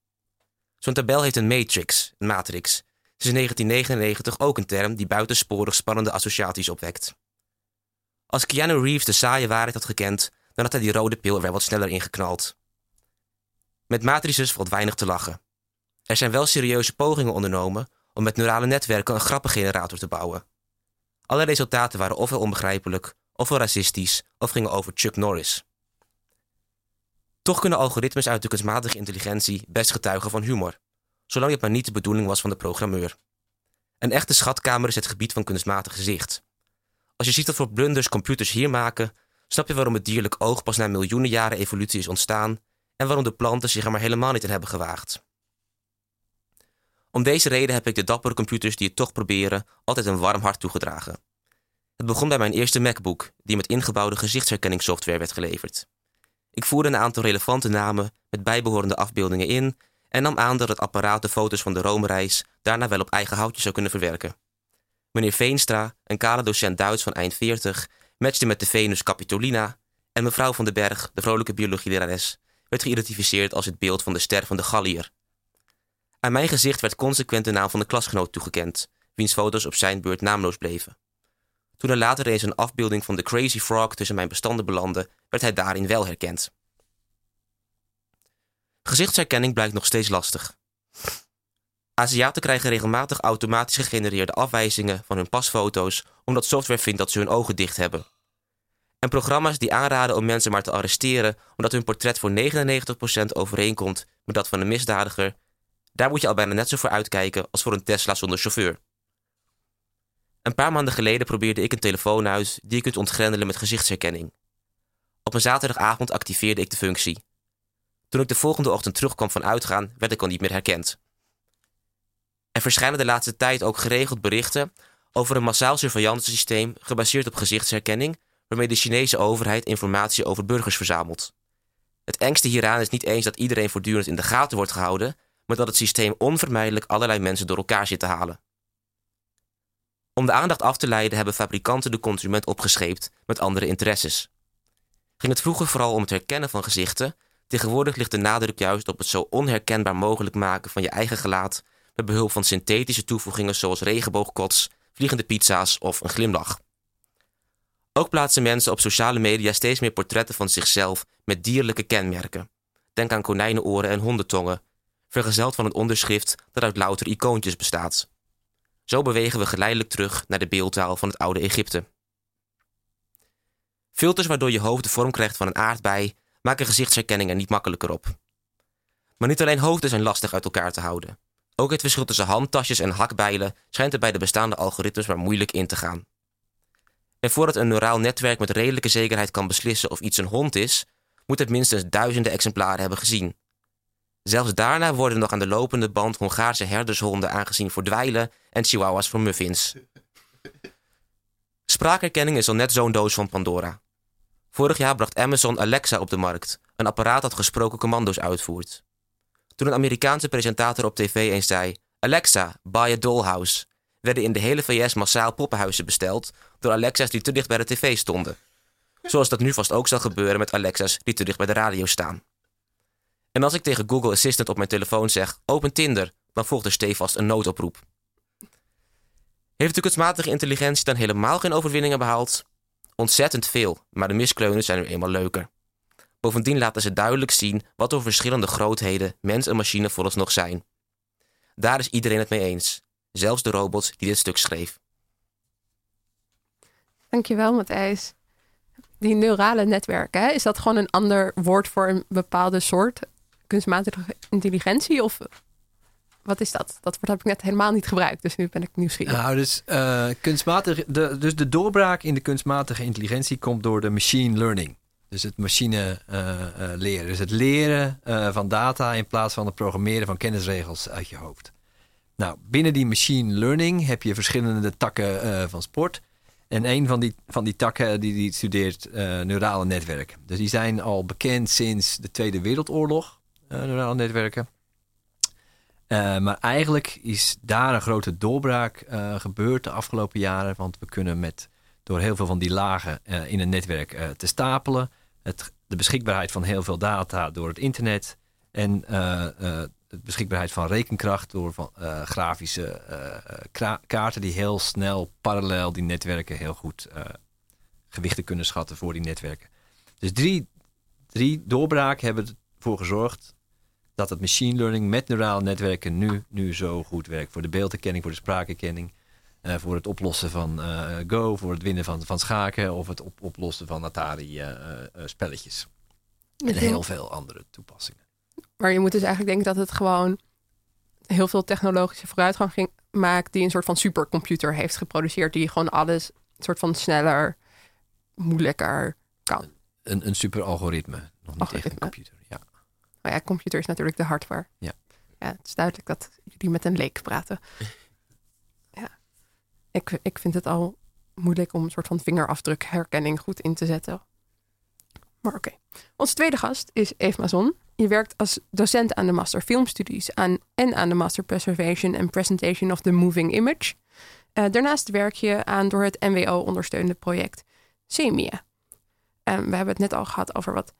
Zo'n tabel heeft een matrix, een matrix. In 1999 ook een term die buitensporig spannende associaties opwekt. Als Keanu Reeves de saaie waarheid had gekend, dan had hij die rode pil er wel wat sneller ingeknald. Met matrices valt weinig te lachen. Er zijn wel serieuze pogingen ondernomen om met neurale netwerken een grappengenerator te bouwen. Alle resultaten waren ofwel onbegrijpelijk, ofwel racistisch, of gingen over Chuck Norris. Toch kunnen algoritmes uit de kunstmatige intelligentie best getuigen van humor, zolang het maar niet de bedoeling was van de programmeur. Een echte schatkamer is het gebied van kunstmatig gezicht. Als je ziet wat voor blunders computers hier maken, snap je waarom het dierlijk oog pas na miljoenen jaren evolutie is ontstaan en waarom de planten zich er maar helemaal niet in hebben gewaagd. Om deze reden heb ik de dappere computers die het toch proberen altijd een warm hart toegedragen. Het begon bij mijn eerste MacBook, die met ingebouwde gezichtsherkenningssoftware werd geleverd. Ik voerde een aantal relevante namen met bijbehorende afbeeldingen in en nam aan dat het apparaat de foto's van de Rome-reis daarna wel op eigen houtje zou kunnen verwerken. Meneer Veenstra, een kale docent Duits van eind 40, matchte met de Venus Capitolina en mevrouw van den Berg, de vrolijke biologielerares, werd geïdentificeerd als het beeld van de ster van de Gallier. Aan mijn gezicht werd consequent de naam van de klasgenoot toegekend, wiens foto's op zijn beurt naamloos bleven. Toen er later eens een afbeelding van de Crazy Frog tussen mijn bestanden belandde, werd hij daarin wel herkend. Gezichtsherkenning blijkt nog steeds lastig. Aziaten krijgen regelmatig automatisch gegenereerde afwijzingen van hun pasfoto's omdat software vindt dat ze hun ogen dicht hebben. En programma's die aanraden om mensen maar te arresteren omdat hun portret voor 99% overeenkomt met dat van een misdadiger, daar moet je al bijna net zo voor uitkijken als voor een Tesla zonder chauffeur. Een paar maanden geleden probeerde ik een telefoon uit die je kunt ontgrendelen met gezichtsherkenning. Op een zaterdagavond activeerde ik de functie. Toen ik de volgende ochtend terugkwam van uitgaan, werd ik al niet meer herkend. Er verschijnen de laatste tijd ook geregeld berichten over een massaal surveillancesysteem gebaseerd op gezichtsherkenning, waarmee de Chinese overheid informatie over burgers verzamelt. Het engste hieraan is niet eens dat iedereen voortdurend in de gaten wordt gehouden, maar dat het systeem onvermijdelijk allerlei mensen door elkaar zit te halen. Om de aandacht af te leiden hebben fabrikanten de consument opgescheept met andere interesses. Ging het vroeger vooral om het herkennen van gezichten, tegenwoordig ligt de nadruk juist op het zo onherkenbaar mogelijk maken van je eigen gelaat met behulp van synthetische toevoegingen zoals regenboogkots, vliegende pizza's of een glimlach. Ook plaatsen mensen op sociale media steeds meer portretten van zichzelf met dierlijke kenmerken. Denk aan konijnenoren en hondentongen, vergezeld van een onderschrift dat uit louter icoontjes bestaat. Zo bewegen we geleidelijk terug naar de beeldtaal van het oude Egypte. Filters waardoor je hoofd de vorm krijgt van een aardbei maken gezichtsherkenning er niet makkelijker op. Maar niet alleen hoofden zijn lastig uit elkaar te houden. Ook het verschil tussen handtasjes en hakbijlen schijnt er bij de bestaande algoritmes maar moeilijk in te gaan. En voordat een neuraal netwerk met redelijke zekerheid kan beslissen of iets een hond is, moet het minstens duizenden exemplaren hebben gezien. Zelfs daarna worden nog aan de lopende band Hongaarse herdershonden aangezien voor dweilen en chihuahuas voor muffins. Spraakherkenning is al net zo'n doos van Pandora. Vorig jaar bracht Amazon Alexa op de markt, een apparaat dat gesproken commando's uitvoert. Toen een Amerikaanse presentator op tv eens zei: Alexa, buy a dollhouse, werden in de hele VS massaal poppenhuizen besteld door Alexa's die te dicht bij de tv stonden. Zoals dat nu vast ook zal gebeuren met Alexa's die te dicht bij de radio staan. En als ik tegen Google Assistant op mijn telefoon zeg: open Tinder, dan volgt er stevast een noodoproep. Heeft de kunstmatige intelligentie dan helemaal geen overwinningen behaald? Ontzettend veel, maar de miskleunen zijn nu eenmaal leuker. Bovendien laten ze duidelijk zien wat voor verschillende grootheden mens en machine vooralsnog zijn. Daar is iedereen het mee eens, zelfs de robot die dit stuk schreef. Dankjewel, Matthijs. Die neurale netwerken, hè? is dat gewoon een ander woord voor een bepaalde soort kunstmatige intelligentie? Of wat is dat? Dat woord heb ik net helemaal niet gebruikt, dus nu ben ik nieuwsgierig. Nou, dus, uh, kunstmatige, de, dus de doorbraak in de kunstmatige intelligentie komt door de machine learning. Dus het machine uh, uh, leren. Dus het leren van data in plaats van het programmeren van kennisregels uit je hoofd. Nou, binnen die machine learning heb je verschillende takken van sport. En een van die, van die takken die, die studeert neurale netwerken. Dus die zijn al bekend sinds de Tweede Wereldoorlog, neurale netwerken. Uh, maar eigenlijk is daar een grote doorbraak uh, gebeurd de afgelopen jaren. Want we kunnen met, door heel veel van die lagen in een netwerk te stapelen. Het, de beschikbaarheid van heel veel data door het internet. En de beschikbaarheid van rekenkracht door van, grafische kaarten die heel snel parallel die netwerken heel goed gewichten kunnen schatten voor die netwerken. Dus drie, drie doorbraken hebben ervoor gezorgd dat het machine learning met neurale netwerken nu, nu zo goed werkt. Voor de beeldherkenning, voor de spraakherkenning, uh, voor het oplossen van uh, Go, voor het winnen van, van schaken of het op, oplossen van Atari-spelletjes. Uh, en heel veel andere toepassingen. Maar je moet dus eigenlijk denken dat het gewoon heel veel technologische vooruitgang ging, maakt, die een soort van supercomputer heeft geproduceerd, die gewoon alles een soort van sneller, moeilijker kan. Een, een super algoritme. Nog niet echt een Algoritme. computer. Ja. Maar ja, computer is natuurlijk de hardware. Ja. Ja, het is duidelijk dat jullie met een leek praten. ja. Ik, ik vind het al moeilijk om een soort van vingerafdrukherkenning goed in te zetten. Maar oké. Onze tweede gast is Eve Mazon. Je werkt als docent aan de Master Filmstudies aan, en aan de Master Preservation and Presentation of the Moving Image. Eh, daarnaast werk je aan door het NWO ondersteunde project SEMIA. En we hebben het net al gehad over wat,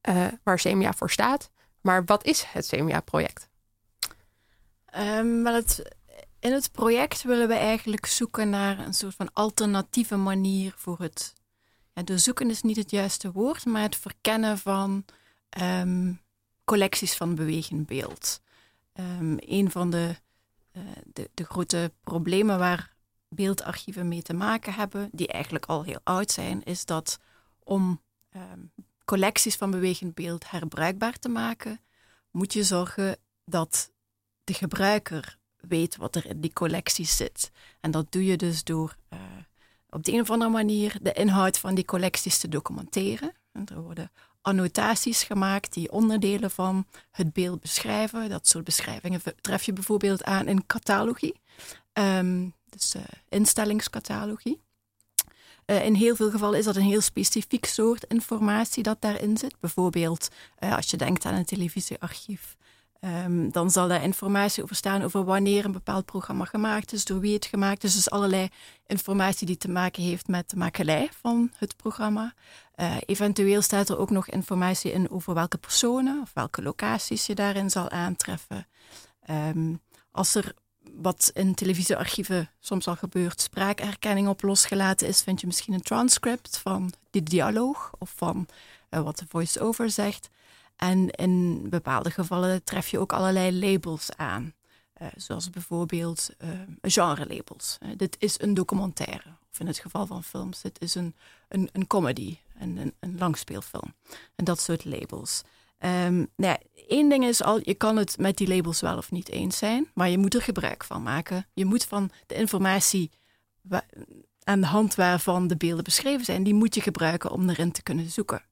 eh, waar SEMIA voor staat. Maar wat is het SEMIA-project? Ehm, wel het, in het project willen we eigenlijk zoeken naar een soort van alternatieve manier voor het. Ja, doorzoeken is niet het juiste woord, maar het verkennen van ehm, collecties van bewegend beeld. Ehm, een van de, eh, de, de grote problemen waar beeldarchieven mee te maken hebben, die eigenlijk al heel oud zijn, is dat om collecties van bewegend beeld herbruikbaar te maken, moet je zorgen dat de gebruiker weet wat er in die collecties zit. En dat doe je dus door eh, op de een of andere manier de inhoud van die collecties te documenteren. En er worden annotaties gemaakt die onderdelen van het beeld beschrijven. Dat soort beschrijvingen tref je bijvoorbeeld aan in catalogie, Ehm, dus uh, instellingscatalogie. Uh, in heel veel gevallen is dat een heel specifiek soort informatie dat daarin zit. Bijvoorbeeld uh, als je denkt aan een televisiearchief. Um, dan zal daar informatie over staan over wanneer een bepaald programma gemaakt is, door wie het gemaakt is. Dus allerlei informatie die te maken heeft met de makelij van het programma. Uh, eventueel staat er ook nog informatie in over welke personen of welke locaties je daarin zal aantreffen. Um, als er wat in televisiearchieven soms al gebeurt, spraakherkenning op losgelaten is, vind je misschien een transcript van die dialoog of van uh, wat de voice-over zegt. En in bepaalde gevallen tref je ook allerlei labels aan. Uh, zoals bijvoorbeeld uh, genre-labels. Uh, dit is een documentaire. Of in het geval van films, dit is een, een, een comedy, een, een, een langspeelfilm. En dat soort labels. Um, nou één ding is al, je kan het met die labels wel of niet eens zijn, maar je moet er gebruik van maken. Je moet van de informatie aan de hand waarvan de beelden beschreven zijn, die moet je gebruiken om erin te kunnen zoeken.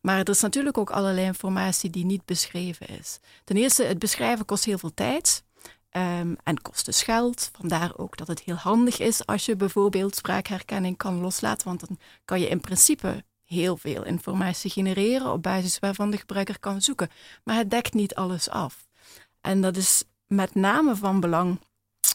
Maar er is natuurlijk ook allerlei informatie die niet beschreven is. Ten eerste, het beschrijven kost heel veel tijd um, en kost dus geld. Vandaar ook dat het heel handig is als je bijvoorbeeld spraakherkenning kan loslaten, want dan kan je in principe heel veel informatie genereren op basis waarvan de gebruiker kan zoeken. Maar het dekt niet alles af. En dat is met name van belang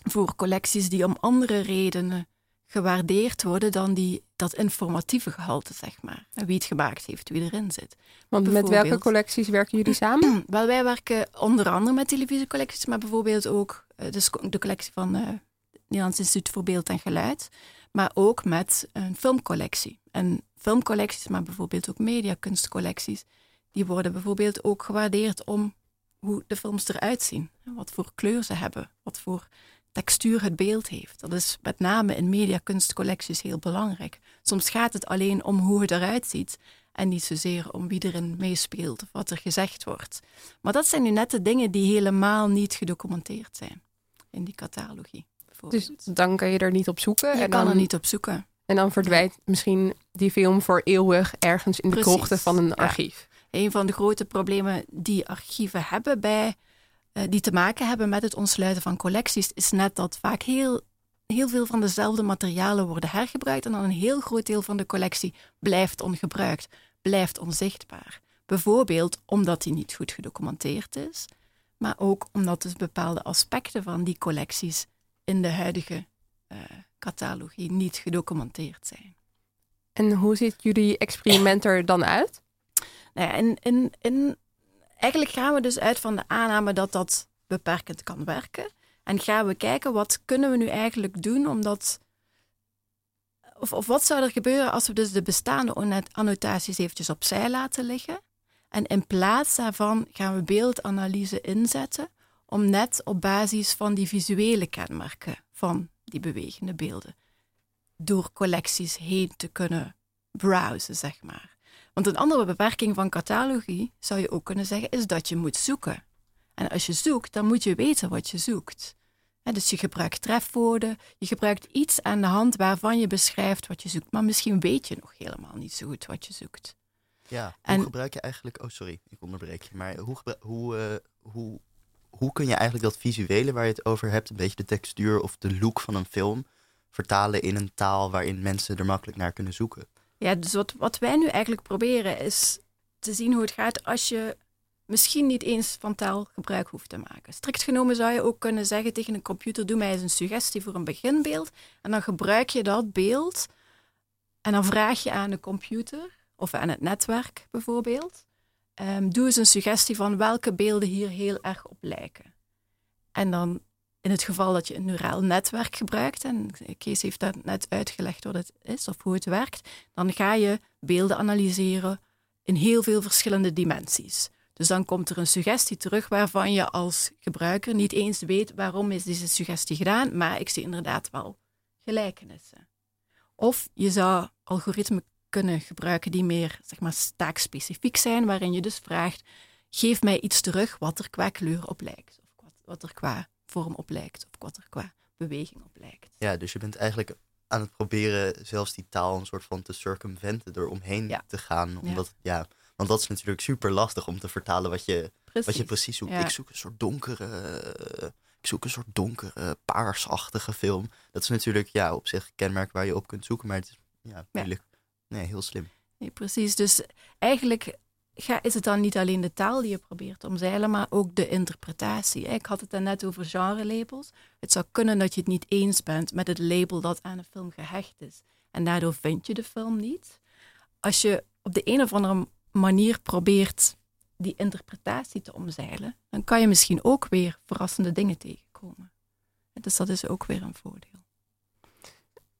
voor collecties die om andere redenen gewaardeerd worden dan die, dat informatieve gehalte, zeg maar. Wie het gemaakt heeft, wie erin zit. Want met welke collecties werken jullie samen? Wel, wij werken onder andere met televisiecollecties, maar bijvoorbeeld ook uh, de, collectie van uh, het Nederlands Instituut voor Beeld en Geluid, maar ook met een filmcollectie. En filmcollecties, maar bijvoorbeeld ook mediakunstcollecties, die worden bijvoorbeeld ook gewaardeerd om hoe de films eruit zien. Wat voor kleur ze hebben, wat voor textuur het beeld heeft. Dat is met name in mediakunstcollecties heel belangrijk. Soms gaat het alleen om hoe het eruit ziet en niet zozeer om wie erin meespeelt of wat er gezegd wordt. Maar dat zijn nu net de dingen die helemaal niet gedocumenteerd zijn in die catalogie. Dus dan kan je er niet op zoeken. Je en kan dan, er niet op zoeken. En dan verdwijnt misschien die film voor eeuwig ergens in de Precies, krochten van een ja. archief. Een van de grote problemen die archieven hebben bij, uh, die te maken hebben met het ontsluiten van collecties, is net dat vaak heel, heel veel van dezelfde materialen worden hergebruikt en dan een heel groot deel van de collectie blijft ongebruikt, blijft onzichtbaar. Bijvoorbeeld omdat die niet goed gedocumenteerd is, maar ook omdat dus bepaalde aspecten van die collecties in de huidige catalogie niet gedocumenteerd zijn. En hoe ziet jullie experiment er dan uit? Nou ja, in, in, in, eigenlijk gaan we dus uit van de aanname dat dat beperkend kan werken. En gaan we kijken wat kunnen we nu eigenlijk doen omdat. Of, of wat zou er gebeuren als we dus de bestaande annotaties eventjes opzij laten liggen. En in plaats daarvan gaan we beeldanalyse inzetten om net op basis van die visuele kenmerken van die bewegende beelden door collecties heen te kunnen browsen, zeg maar. Want een andere beperking van catalogie, zou je ook kunnen zeggen, is dat je moet zoeken. En als je zoekt, dan moet je weten wat je zoekt. dus je gebruikt trefwoorden, je gebruikt iets aan de hand waarvan je beschrijft wat je zoekt. Maar misschien weet je nog helemaal niet zo goed wat je zoekt. Ja, hoe gebruik je eigenlijk... Oh, sorry, ik onderbreek je. Maar hoe, hoe, uh, hoe, hoe kun je eigenlijk dat visuele waar je het over hebt... een beetje de textuur of de look van een film... vertalen in een taal waarin mensen er makkelijk naar kunnen zoeken? Ja, dus wat, wat wij nu eigenlijk proberen is te zien hoe het gaat als je misschien niet eens van taal gebruik hoeft te maken. Strikt genomen zou je ook kunnen zeggen tegen een computer: doe mij eens een suggestie voor een beginbeeld. En dan gebruik je dat beeld en dan vraag je aan de computer of aan het netwerk bijvoorbeeld. Um, doe eens een suggestie van welke beelden hier heel erg op lijken. En dan in het geval dat je een neuraal netwerk gebruikt, en Kees heeft dat net uitgelegd wat het is of hoe het werkt, dan ga je beelden analyseren in heel veel verschillende dimensies. Dus dan komt er een suggestie terug waarvan je als gebruiker niet eens weet waarom is deze suggestie gedaan, maar ik zie inderdaad wel gelijkenissen. Of je zou algoritmen kunnen gebruiken die meer zeg maar, taakspecifiek zijn, waarin je dus vraagt, geef mij iets terug wat er qua kleur op lijkt, of wat, wat er qua vorm op lijkt, of wat er qua beweging op lijkt. Ja, dus je bent eigenlijk aan het proberen zelfs die taal een soort van te circumventen, eromheen ja. te gaan. Omdat, ja. ja. want dat is natuurlijk super lastig om te vertalen wat je precies, wat je precies zoekt. Ik zoek een soort donkere, ik zoek een soort donkere, paarsachtige film. Dat is natuurlijk ja, op zich een kenmerk waar je op kunt zoeken, maar het is ja, moeilijk. Nee, heel slim. Nee, precies. Dus eigenlijk ga, is het dan niet alleen de taal die je probeert te omzeilen, maar ook de interpretatie. Ik had het net over genre-labels. Het zou kunnen dat je het niet eens bent met het label dat aan een film gehecht is. En daardoor vind je de film niet. Als je op de een of andere manier probeert die interpretatie te omzeilen, dan kan je misschien ook weer verrassende dingen tegenkomen. Dus dat is ook weer een voordeel.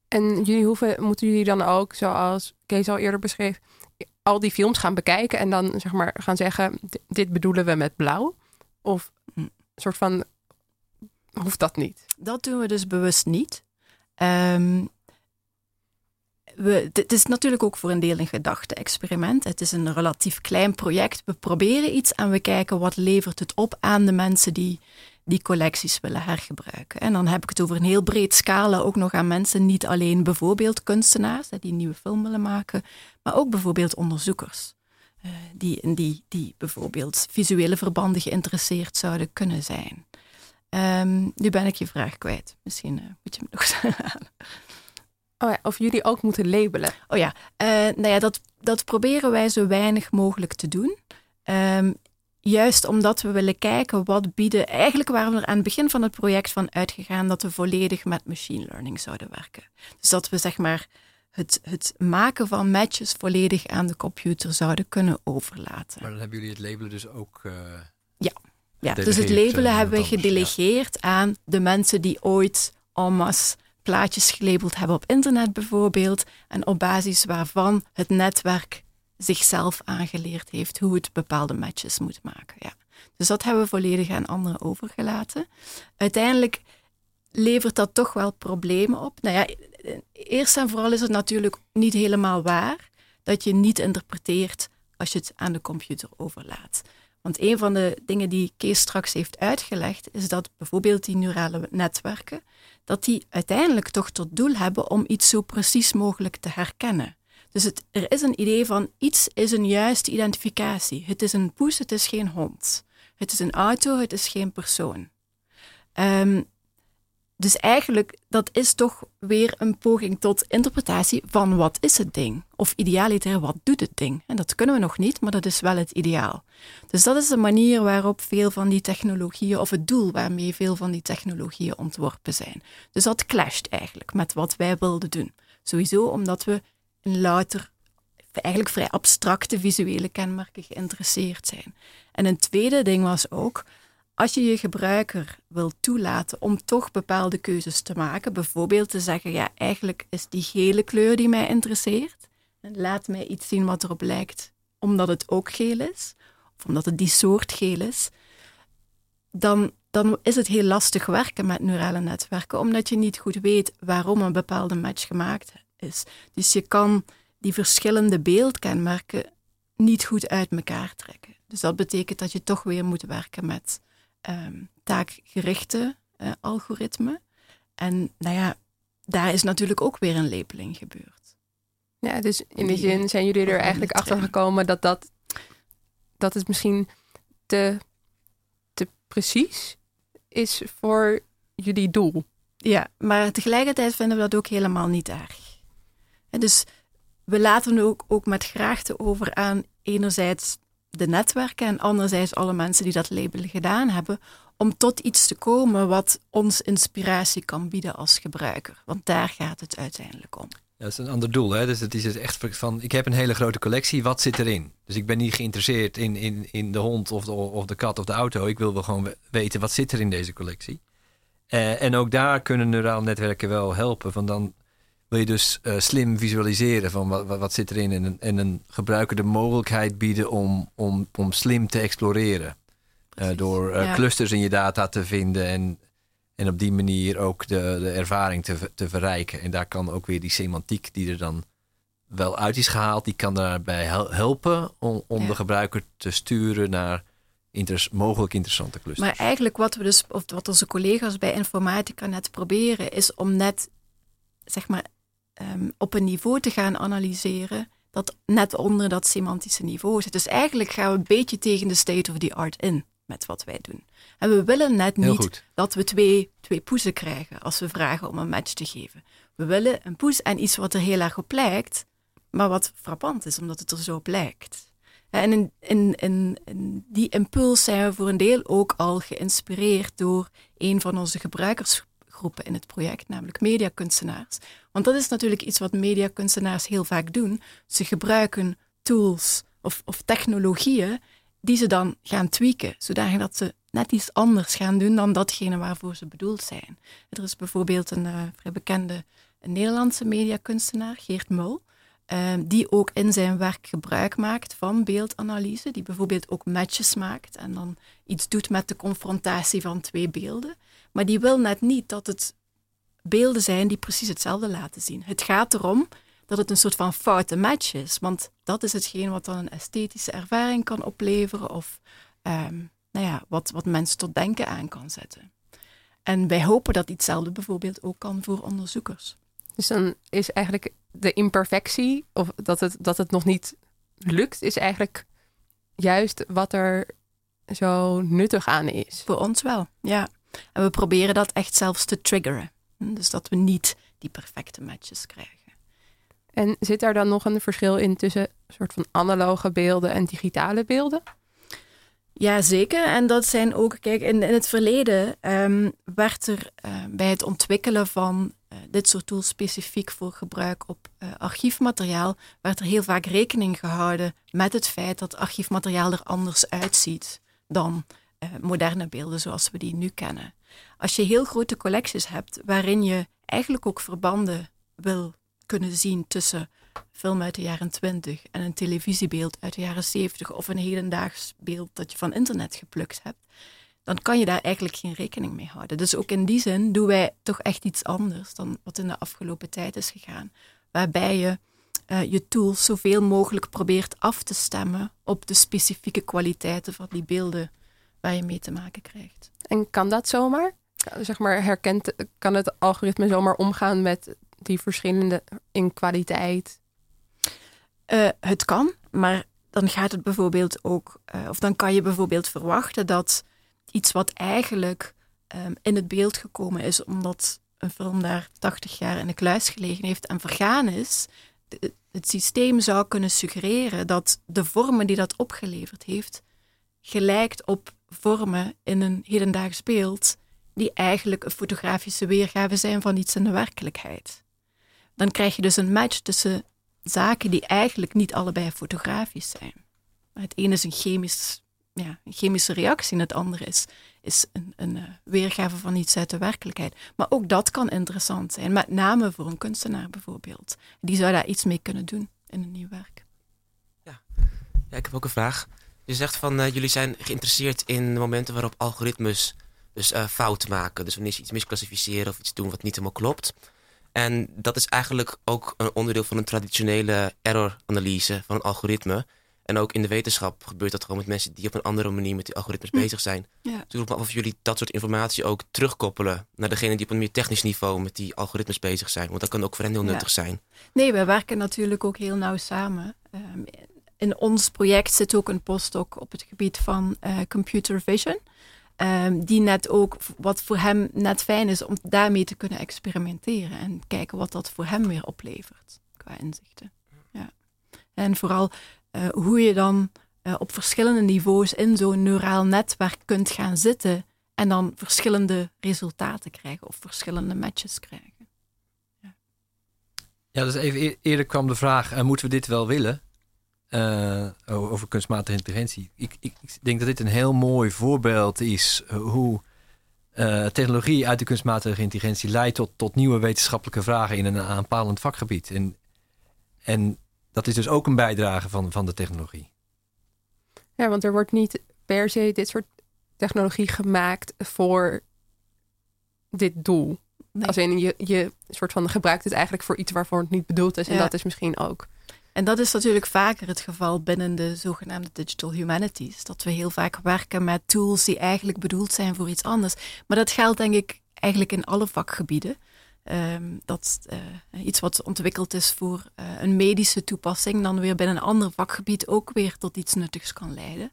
En jullie hoeven, moeten jullie dan ook, zoals Kees al eerder beschreef, al die films gaan bekijken en dan zeg maar gaan zeggen: dit bedoelen we met blauw? Of een soort van hoeft dat niet? Dat doen we dus bewust niet. Um, we, het is natuurlijk ook voor een deel een gedachte-experiment. Het is een relatief klein project. We proberen iets en we kijken wat levert het op aan de mensen die die collecties willen hergebruiken. En dan heb ik het over een heel breed scala, ook nog aan mensen, niet alleen bijvoorbeeld kunstenaars die een nieuwe film willen maken, maar ook bijvoorbeeld onderzoekers. Uh, die, die, die bijvoorbeeld visuele verbanden geïnteresseerd zouden kunnen zijn. Um, nu ben ik je vraag kwijt. Misschien uh, moet je me nog zeggen. Oh ja, of jullie ook moeten labelen. Oh ja, uh, nou ja, dat, dat proberen wij zo weinig mogelijk te doen. Um, Juist omdat we willen kijken wat bieden. Eigenlijk waren we er aan het begin van het project van uitgegaan dat we volledig met machine learning zouden werken. Dus dat we zeg maar het, het maken van matches volledig aan de computer zouden kunnen overlaten. Maar dan hebben jullie het labelen dus ook. Uh, ja, ja dus het labelen uh, hebben we gedelegeerd aan de mensen die ooit en masse plaatjes gelabeld hebben op internet bijvoorbeeld. En op basis waarvan het netwerk zichzelf aangeleerd heeft hoe het bepaalde matches moet maken. Ja. Dus dat hebben we volledig aan anderen overgelaten. Uiteindelijk levert dat toch wel problemen op. Nou ja, eerst en vooral is het natuurlijk niet helemaal waar dat je niet interpreteert als je het aan de computer overlaat. Want een van de dingen die Kees straks heeft uitgelegd, is dat bijvoorbeeld die neurale netwerken, dat die uiteindelijk toch tot doel hebben om iets zo precies mogelijk te herkennen. Dus er is een idee van iets is een juiste identificatie. Het is een poes, het is geen hond. Het is een auto, het is geen persoon. Um, dus eigenlijk, dat is toch weer een poging tot interpretatie van wat is het ding? Of idealiter, wat doet het ding? En dat kunnen we nog niet, maar dat is wel het ideaal. Dus dat is de manier waarop veel van die technologieën, of het doel waarmee veel van die technologieën ontworpen zijn. Dus dat clasht eigenlijk met wat wij wilden doen. Sowieso omdat we louter eigenlijk vrij abstracte visuele kenmerken geïnteresseerd zijn. En een tweede ding was ook, als je je gebruiker wil toelaten om toch bepaalde keuzes te maken, bijvoorbeeld te zeggen, ja, eigenlijk is die gele kleur die mij interesseert, laat mij iets zien wat erop lijkt, omdat het ook geel is, of omdat het die soort geel is, dan, dan is het heel lastig werken met neurale netwerken, omdat je niet goed weet waarom een bepaalde match gemaakt is. Dus je kan die verschillende beeldkenmerken niet goed uit elkaar trekken. Dus dat betekent dat je toch weer moet werken met ehm, taakgerichte uh, algoritme. En nou ja, daar is natuurlijk ook weer een lepeling gebeurd. Ja, dus in die zin zijn jullie er eigenlijk achter gekomen dat, dat, dat het misschien te, te precies is voor jullie doel. Ja, maar tegelijkertijd vinden we dat ook helemaal niet erg. Dus we laten ook, ook met graagte over aan enerzijds de netwerken en anderzijds alle mensen die dat label gedaan hebben, om tot iets te komen wat ons inspiratie kan bieden als gebruiker. Want daar gaat het uiteindelijk om. Dat is een ander doel. Hè? Dus het is dus echt van, ik heb een hele grote collectie, wat zit erin? Dus ik ben niet geïnteresseerd in, in, in de hond of de, of de kat of de auto. Ik wil wel gewoon weten, wat zit er in deze collectie? Uh, en ook daar kunnen neurale netwerken wel helpen. Van dan wil je dus uh, slim visualiseren van wat, wat, zit erin. En een, en een gebruiker de mogelijkheid bieden om, om, om slim te exploreren. Uh, door uh, ja. clusters in je data te vinden en, en op die manier ook de, de ervaring te, te verrijken. En daar kan ook weer die semantiek die er dan wel uit is gehaald, die kan daarbij helpen om, om ja. de gebruiker te sturen naar inter mogelijk interessante clusters. Maar eigenlijk wat we dus, of wat onze collega's bij Informatica net proberen, is om net zeg maar um, op een niveau te gaan analyseren dat net onder dat semantische niveau zit. Dus eigenlijk gaan we een beetje tegen de state of the art in met wat wij doen. En we willen net niet dat we twee, twee poezen krijgen als we vragen om een match te geven. We willen een poes en iets wat er heel erg op lijkt, maar wat frappant is, omdat het er zo op lijkt. En in, in, in, in, die impuls zijn we voor een deel ook al geïnspireerd door een van onze gebruikersgroepen in het project, namelijk mediakunstenaars. Want dat is natuurlijk iets wat mediakunstenaars heel vaak doen. Ze gebruiken tools of, of technologieën die ze dan gaan tweaken, zodat ze net iets anders gaan doen dan datgene waarvoor ze bedoeld zijn. Er is bijvoorbeeld een uh, vrij bekende Nederlandse mediakunstenaar, Geert Mul, uh, die ook in zijn werk gebruik maakt van beeldanalyse, die bijvoorbeeld ook matches maakt en dan iets doet met de confrontatie van twee beelden. Maar die wil net niet dat het beelden zijn die precies hetzelfde laten zien. Het gaat erom dat het een soort van foute match is. Want dat is hetgeen wat dan een esthetische ervaring kan opleveren of um, nou ja, wat, wat mensen tot denken aan kan zetten. En wij hopen dat hetzelfde bijvoorbeeld ook kan voor onderzoekers. Dus dan is eigenlijk de imperfectie, of dat het, dat het nog niet lukt, is eigenlijk juist wat er zo nuttig aan is. Voor ons wel, ja. En we proberen dat echt zelfs te triggeren. Dus dat we niet die perfecte matches krijgen. En zit daar dan nog een verschil in tussen een soort van analoge beelden en digitale beelden? Ja, zeker. En dat zijn ook, kijk, in, in het verleden um, werd er uh, bij het ontwikkelen van uh, dit soort tools specifiek voor gebruik op uh, archiefmateriaal, werd er heel vaak rekening gehouden met het feit dat archiefmateriaal er anders uitziet dan moderne beelden zoals we die nu kennen. Als je heel grote collecties hebt waarin je eigenlijk ook verbanden wil kunnen zien tussen film uit de jaren 20 en een televisiebeeld uit de jaren 70 of een hedendaags beeld dat je van internet geplukt hebt, dan kan je daar eigenlijk geen rekening mee houden. Dus ook in die zin doen wij toch echt iets anders dan wat in de afgelopen tijd is gegaan. Waarbij je uh, je tools zoveel mogelijk probeert af te stemmen op de specifieke kwaliteiten van die beelden waar je mee te maken krijgt. En kan dat zomaar? Zeg maar, herkent, kan het algoritme zomaar omgaan met die verschillende in kwaliteit? Uh, het kan, maar dan gaat het bijvoorbeeld ook, uh, of dan kan je bijvoorbeeld verwachten dat iets wat eigenlijk um, in het beeld gekomen is omdat een film daar 80 jaar in de kluis gelegen heeft en vergaan is, de, het systeem zou kunnen suggereren dat de vormen die dat opgeleverd heeft, gelijkt op vormen in een hedendaags beeld die eigenlijk een fotografische weergave zijn van iets in de werkelijkheid dan krijg je dus een match tussen zaken die eigenlijk niet allebei fotografisch zijn. Het ene is een, chemisch, ja, een chemische reactie en het andere is, is een, een uh, weergave van iets uit de werkelijkheid. Maar ook dat kan interessant zijn, met name voor een kunstenaar bijvoorbeeld. Die zou daar iets mee kunnen doen in een nieuw werk. Ja, ja ik heb ook een vraag. Je zegt van uh, jullie zijn geïnteresseerd in de momenten waarop algoritmes dus uh, fout maken. Dus wanneer ze iets misclassificeren of iets doen wat niet helemaal klopt. En dat is eigenlijk ook een onderdeel van een traditionele error-analyse van een algoritme. En ook in de wetenschap gebeurt dat gewoon met mensen die op een andere manier met die algoritmes hm. bezig zijn. Ja. Dus ik me af of jullie dat soort informatie ook terugkoppelen naar degene die op een meer technisch niveau met die algoritmes bezig zijn. Want dat kan ook voor hen heel nuttig zijn. Nee, we werken natuurlijk ook heel nauw samen. Ehm, in ons project zit ook een postdoc op het gebied van uh, computer vision. Um, die net ook, wat voor hem net fijn is om daarmee te kunnen experimenteren en kijken wat dat voor hem weer oplevert qua inzichten. Ja. En vooral uh, hoe je dan uh, op verschillende niveaus in zo'n neuraal netwerk kunt gaan zitten en dan verschillende resultaten krijgen of verschillende matches krijgen. Ja, ja dus even eerder kwam de vraag, moeten we dit wel willen? Uh, over kunstmatige intelligentie. Ik, ik, ik, denk dat dit een heel mooi voorbeeld is hoe uh, technologie uit de kunstmatige intelligentie leidt tot, tot nieuwe wetenschappelijke vragen in een aanpalend vakgebied. En, en dat is dus ook een bijdrage van, van de technologie. Ja, want er wordt niet per se dit soort technologie gemaakt voor dit doel. Als in je, je soort van gebruikt het eigenlijk voor iets waarvoor het niet bedoeld is. En dat is misschien ook en dat is natuurlijk vaker het geval binnen de zogenaamde digital humanities. Dat we heel vaak werken met tools die eigenlijk bedoeld zijn voor iets anders. Maar dat geldt denk ik eigenlijk in alle vakgebieden. Um, dat uh, iets wat ontwikkeld is voor uh, een medische toepassing, dan weer binnen een ander vakgebied ook weer tot iets nuttigs kan leiden.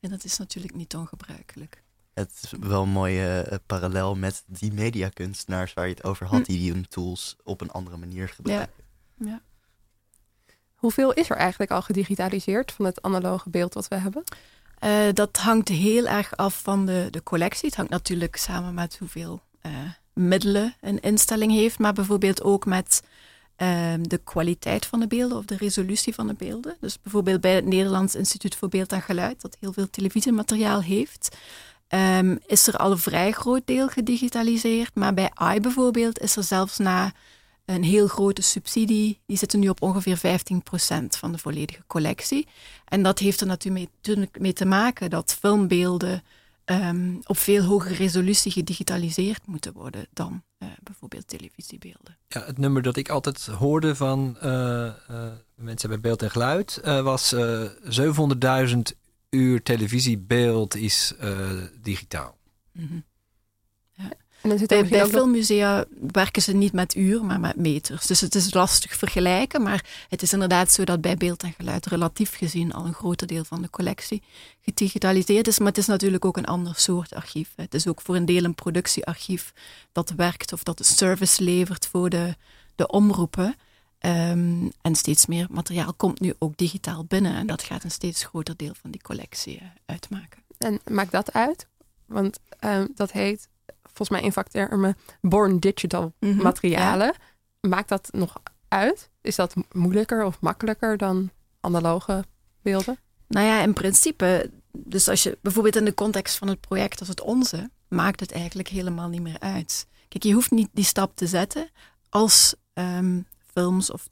En dat is natuurlijk niet ongebruikelijk. Het is wel een mooie uh, parallel met die mediakunstenaars waar je het over had, hm. die hun tools op een andere manier gebruiken. Ja. ja. Hoeveel is er eigenlijk al gedigitaliseerd van het analoge beeld wat we hebben? Uh, dat hangt heel erg af van de, de collectie. Het hangt natuurlijk samen met hoeveel uh, middelen een instelling heeft, maar bijvoorbeeld ook met uh, de kwaliteit van de beelden of de resolutie van de beelden. Dus bijvoorbeeld bij het Nederlands Instituut voor Beeld en Geluid, dat heel veel televisiemateriaal heeft, um, is er al een vrij groot deel gedigitaliseerd. Maar bij AI bijvoorbeeld is er zelfs na een heel grote subsidie. Die zitten nu op ongeveer 15% van de volledige collectie. En dat heeft er natuurlijk mee te maken dat filmbeelden um, op veel hogere resolutie gedigitaliseerd moeten worden dan uh, bijvoorbeeld televisiebeelden. Ja, het nummer dat ik altijd hoorde van uh, uh, mensen bij beeld en geluid was 700.000 uur televisiebeeld is digitaal. Mm -hmm. En bij, bij filmmusea werken ze niet met uur, maar met meters. Dus het is lastig vergelijken, maar het is inderdaad zo dat bij beeld en geluid relatief gezien al een groter deel van de collectie gedigitaliseerd is. Maar het is natuurlijk ook een ander soort archief. Het is ook voor een deel een productiearchief dat werkt of dat de service levert voor de, de omroepen. Um, en steeds meer materiaal komt nu ook digitaal binnen en dat gaat een steeds groter deel van die collectie uh, uitmaken. En maakt dat uit? Want uh, dat heet volgens mij in vaktermen born digital mhm, materialen. Maakt dat nog uit? Is dat moeilijker of makkelijker dan analoge beelden? Nou ja, in principe, dus als je bijvoorbeeld in de context van het project als het onze, maakt het eigenlijk helemaal niet meer uit. Kijk, je hoeft niet die stap te zetten als ehm, films of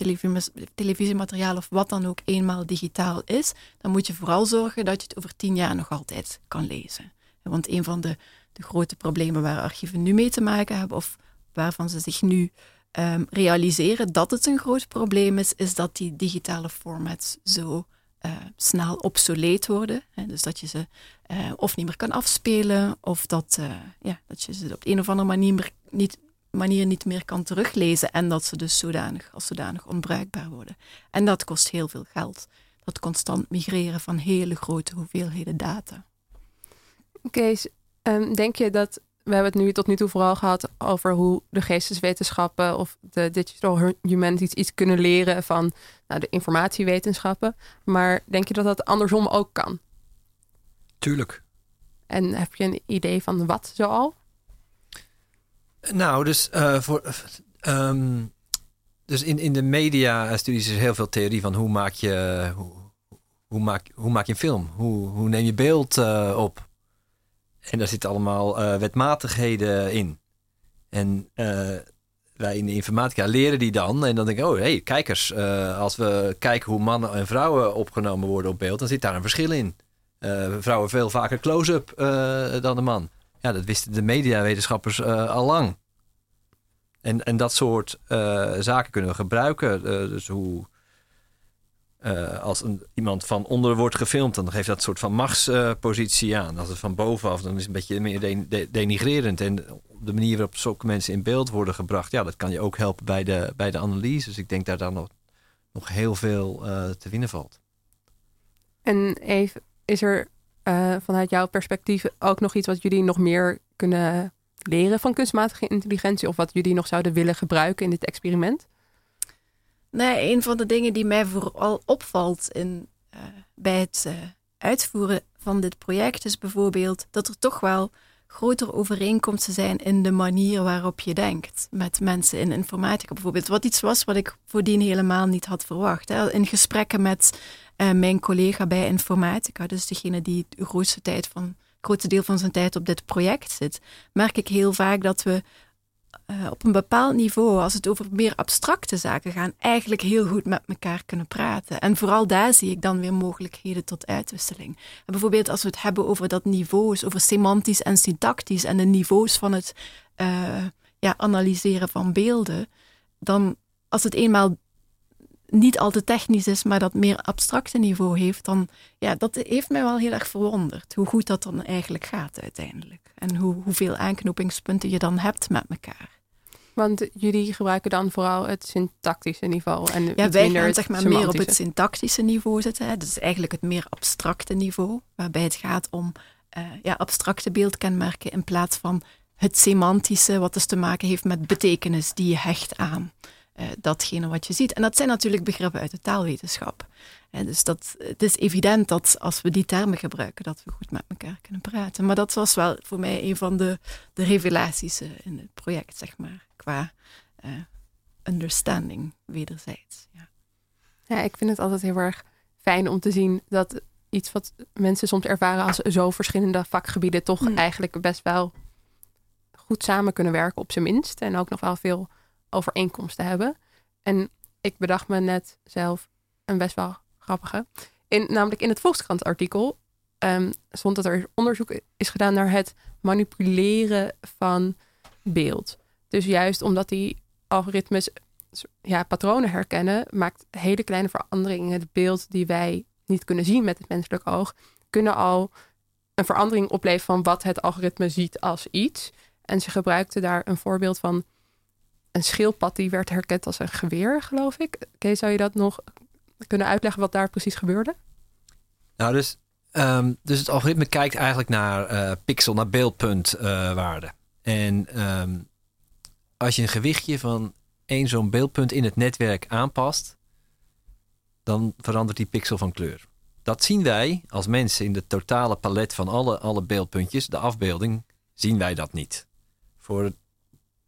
televisiemateriaal of wat dan ook eenmaal digitaal is. Dan moet je vooral zorgen dat je het over tien jaar nog altijd kan lezen. Want een van de de grote problemen waar archieven nu mee te maken hebben, of waarvan ze zich nu um, realiseren dat het een groot probleem is, is dat die digitale formats zo uh, snel obsoleet worden. Hè, dus dat je ze uh, of niet meer kan afspelen, of dat, uh, ja, dat je ze op een of andere manier niet, manier niet meer kan teruglezen en dat ze dus zodanig, als zodanig onbruikbaar worden. En dat kost heel veel geld. Dat constant migreren van hele grote hoeveelheden data. Kees, Um, denk je dat, we hebben het nu tot nu toe vooral gehad over hoe de geesteswetenschappen of de digital humanities iets kunnen leren van nou, de informatiewetenschappen. Maar denk je dat dat andersom ook kan? Tuurlijk. En heb je een idee van wat zoal? Nou, dus uh, voor. Um, dus in, in de media-studies is heel veel theorie van hoe maak je, hoe, hoe, maak, hoe maak je een film? Hoe, hoe neem je beeld uh, op? En daar zitten allemaal uh, wetmatigheden in. En uh, wij in de informatica leren die dan. En dan denk ik, oh hé, hey, kijkers. Uh, als we kijken hoe mannen en vrouwen opgenomen worden op beeld, dan zit daar een verschil in. vrouwen veel vaker close-up dan de man. Ja, dat wisten de mediawetenschappers al lang. En, en dat soort zaken kunnen we gebruiken. dus hoe uh, als een, iemand van onder wordt gefilmd, dan geeft dat een soort van machtspositie aan. Als het van bovenaf, dan is het een beetje meer denigrerend. En de manier waarop zulke mensen in beeld worden gebracht, ja, dat kan je ook helpen bij de, bij de analyse. Dus ik denk daar nog, nog heel veel uh, te winnen valt. En even, is er vanuit jouw perspectief ook nog iets wat jullie nog meer kunnen leren van kunstmatige intelligentie? Of wat jullie nog zouden willen gebruiken in dit experiment? Nee, een van de dingen die mij vooral opvalt in, uh, bij het uh, uitvoeren van dit project is bijvoorbeeld dat er toch wel grotere overeenkomsten zijn in de manier waarop je denkt met mensen in informatica bijvoorbeeld. Wat iets was wat ik voordien helemaal niet had verwacht. Hè. In gesprekken met uh, mijn collega bij informatica, dus degene die de grootste, tijd van, grootste deel van zijn tijd op dit project zit, merk ik heel vaak dat we uh, op een bepaald niveau, als het over meer abstracte zaken gaat, eigenlijk heel goed met elkaar kunnen praten. En vooral daar zie ik dan weer mogelijkheden tot uitwisseling. En bijvoorbeeld als we het hebben over dat niveaus, over semantisch en syntactisch en de niveaus van het uh, ja, analyseren van beelden, dan als het eenmaal niet al te technisch is, maar dat meer abstracte niveau heeft, dan ja, dat heeft mij wel heel erg verwonderd. Hoe goed dat dan eigenlijk gaat uiteindelijk. En hoe, hoeveel aanknopingspunten je dan hebt met elkaar. Want jullie gebruiken dan vooral het syntactische niveau. En ja, wij gaan zeg maar meer op het syntactische niveau zitten. Hè. Dus eigenlijk het meer abstracte niveau, waarbij het gaat om uh, ja, abstracte beeldkenmerken in plaats van het semantische, wat dus te maken heeft met betekenis die je hecht aan uh, datgene wat je ziet. En dat zijn natuurlijk begrippen uit de taalwetenschap. En dus dat, het is evident dat als we die termen gebruiken, dat we goed met elkaar kunnen praten. Maar dat was wel voor mij een van de, de revelaties eh, in het project, zeg maar, qua uh, understanding wederzijds. Ja. ja, ik vind het altijd heel erg fijn om te zien dat iets wat mensen soms ervaren als zo verschillende vakgebieden toch mm. eigenlijk best wel goed samen kunnen werken op zijn minst. En ook nog wel veel overeenkomsten hebben. En ik bedacht me net zelf een best wel grappige. In, namelijk in het Volkskrant artikel um, stond dat er onderzoek is gedaan naar het manipuleren van beeld. Dus juist omdat die algoritmes ja, patronen herkennen, maakt hele kleine veranderingen het beeld die wij niet kunnen zien met het menselijk oog, kunnen al een verandering opleveren van wat het algoritme ziet als iets. En ze gebruikten daar een voorbeeld van een schildpad die werd herkend als een geweer, geloof ik. Kees, zou je dat nog kunnen uitleggen wat daar precies gebeurde? Nou, dus, um, dus het algoritme kijkt eigenlijk naar uh, pixel, naar beeldpuntwaarde. Uh, en um, als je een gewichtje van één zo'n beeldpunt in het netwerk aanpast, dan verandert die pixel van kleur. Dat zien wij als mensen in de totale palet van alle, alle beeldpuntjes, de afbeelding, zien wij dat niet. Voor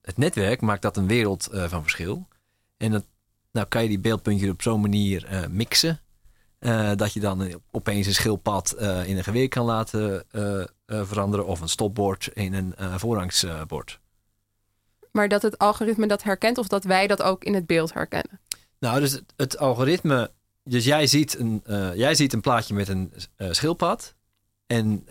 het netwerk maakt dat een wereld uh, van verschil. En dat, nou kan je die beeldpuntjes op zo'n manier uh, mixen. Uh, dat je dan opeens een schildpad in een geweer kan laten veranderen. Of een stopbord in een voorrangsbord. Maar dat het algoritme dat herkent of dat wij dat ook in het beeld herkennen? Nou, dus het, het algoritme... Dus jij ziet een, jij ziet een plaatje met een schildpad. En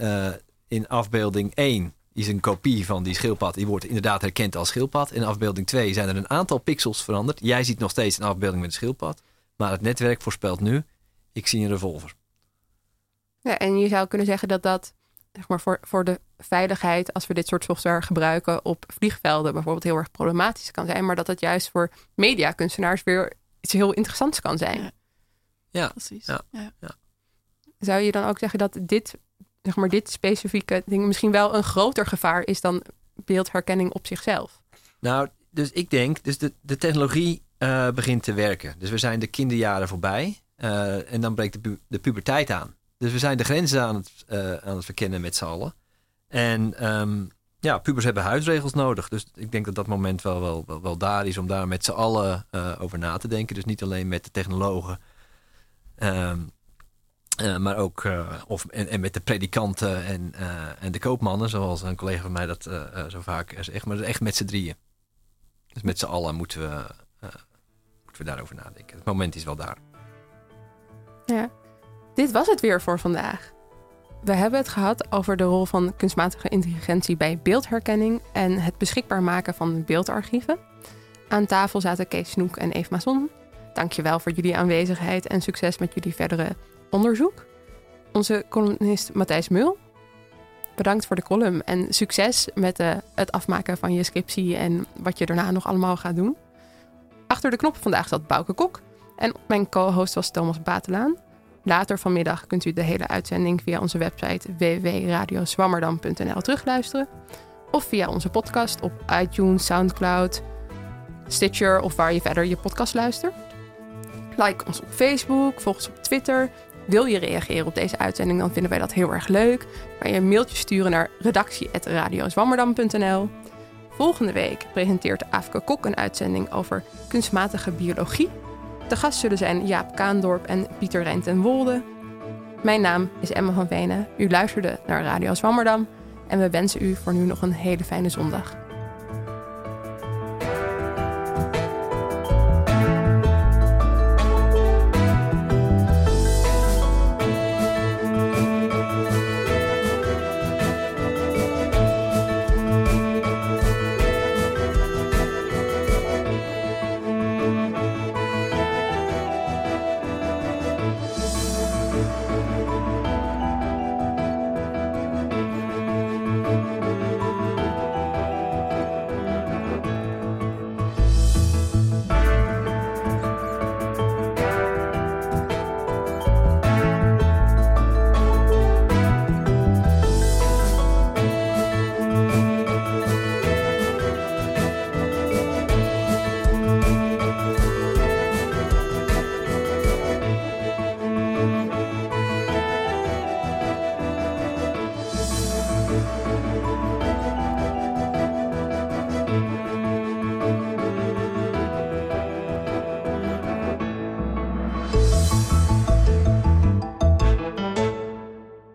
in afbeelding 1 is een kopie van die schildpad. Die wordt inderdaad herkend als schildpad. In afbeelding 2 zijn er een aantal pixels veranderd. Jij ziet nog steeds een afbeelding met een schildpad. Maar het netwerk voorspelt nu, ik zie een revolver. Ja, en je zou kunnen zeggen dat dat zeg maar, voor, voor de veiligheid, als we dit soort software gebruiken op vliegvelden, bijvoorbeeld heel erg problematisch kan zijn. Maar dat het juist voor mediakunstenaars weer iets heel interessants kan zijn. Ja, ja precies. Ja. ja. Zou je dan ook zeggen dat dit zeg maar, dit specifieke ding misschien wel een groter gevaar is dan beeldherkenning op zichzelf. Nou, dus ik denk, dus de, de technologie uh, begint te werken. Dus we zijn de kinderjaren voorbij uh, en dan breekt de, de, puberteit aan. Dus we zijn de grenzen aan het, uh, aan het verkennen met z'n allen. En um, ja, pubers hebben huisregels nodig. Dus ik denk dat dat moment wel, wel, wel, daar is om daar met z'n allen over na te denken. Dus niet alleen met de technologen. Um, uh, maar ook uh, of, en, met de predikanten en, uh, en de koopmannen, zoals een collega van mij dat zo vaak zegt. Maar echt met z'n drieën. Dus met z'n allen moeten we, moeten we daarover nadenken. Het moment is wel daar. Ja, dit was het weer voor vandaag. We hebben het gehad over de rol van kunstmatige intelligentie bij beeldherkenning en het beschikbaar maken van beeldarchieven. Aan tafel zaten Kees Snoek en Eve Mason. Dankjewel voor jullie aanwezigheid en succes met jullie verdere onderzoek. Onze columnist Matthijs Mul, bedankt voor de column en succes met uh, het afmaken van je scriptie en wat je daarna nog allemaal gaat doen. Achter de knop vandaag zat Bouke Kok en mijn co-host was Thomas Batelaan. Later vanmiddag kunt u de hele uitzending via onze website www.radioswammerdam.nl terugluisteren. Of via onze podcast op iTunes, Soundcloud, Stitcher of waar je verder je podcast luistert. Like ons op Facebook, volg ons op Twitter. Wil je reageren op deze uitzending, dan vinden wij dat heel erg leuk. Kan je een mailtje sturen naar redactie.radioswammerdam.nl. Volgende week presenteert Afke Kok een uitzending over kunstmatige biologie. De gast zullen zijn Jaap Kaandorp en Pieter Rijn Wolde. Mijn naam is Emma van Venen. U luisterde naar Radio Zwammerdam en we wensen u voor nu nog een hele fijne zondag.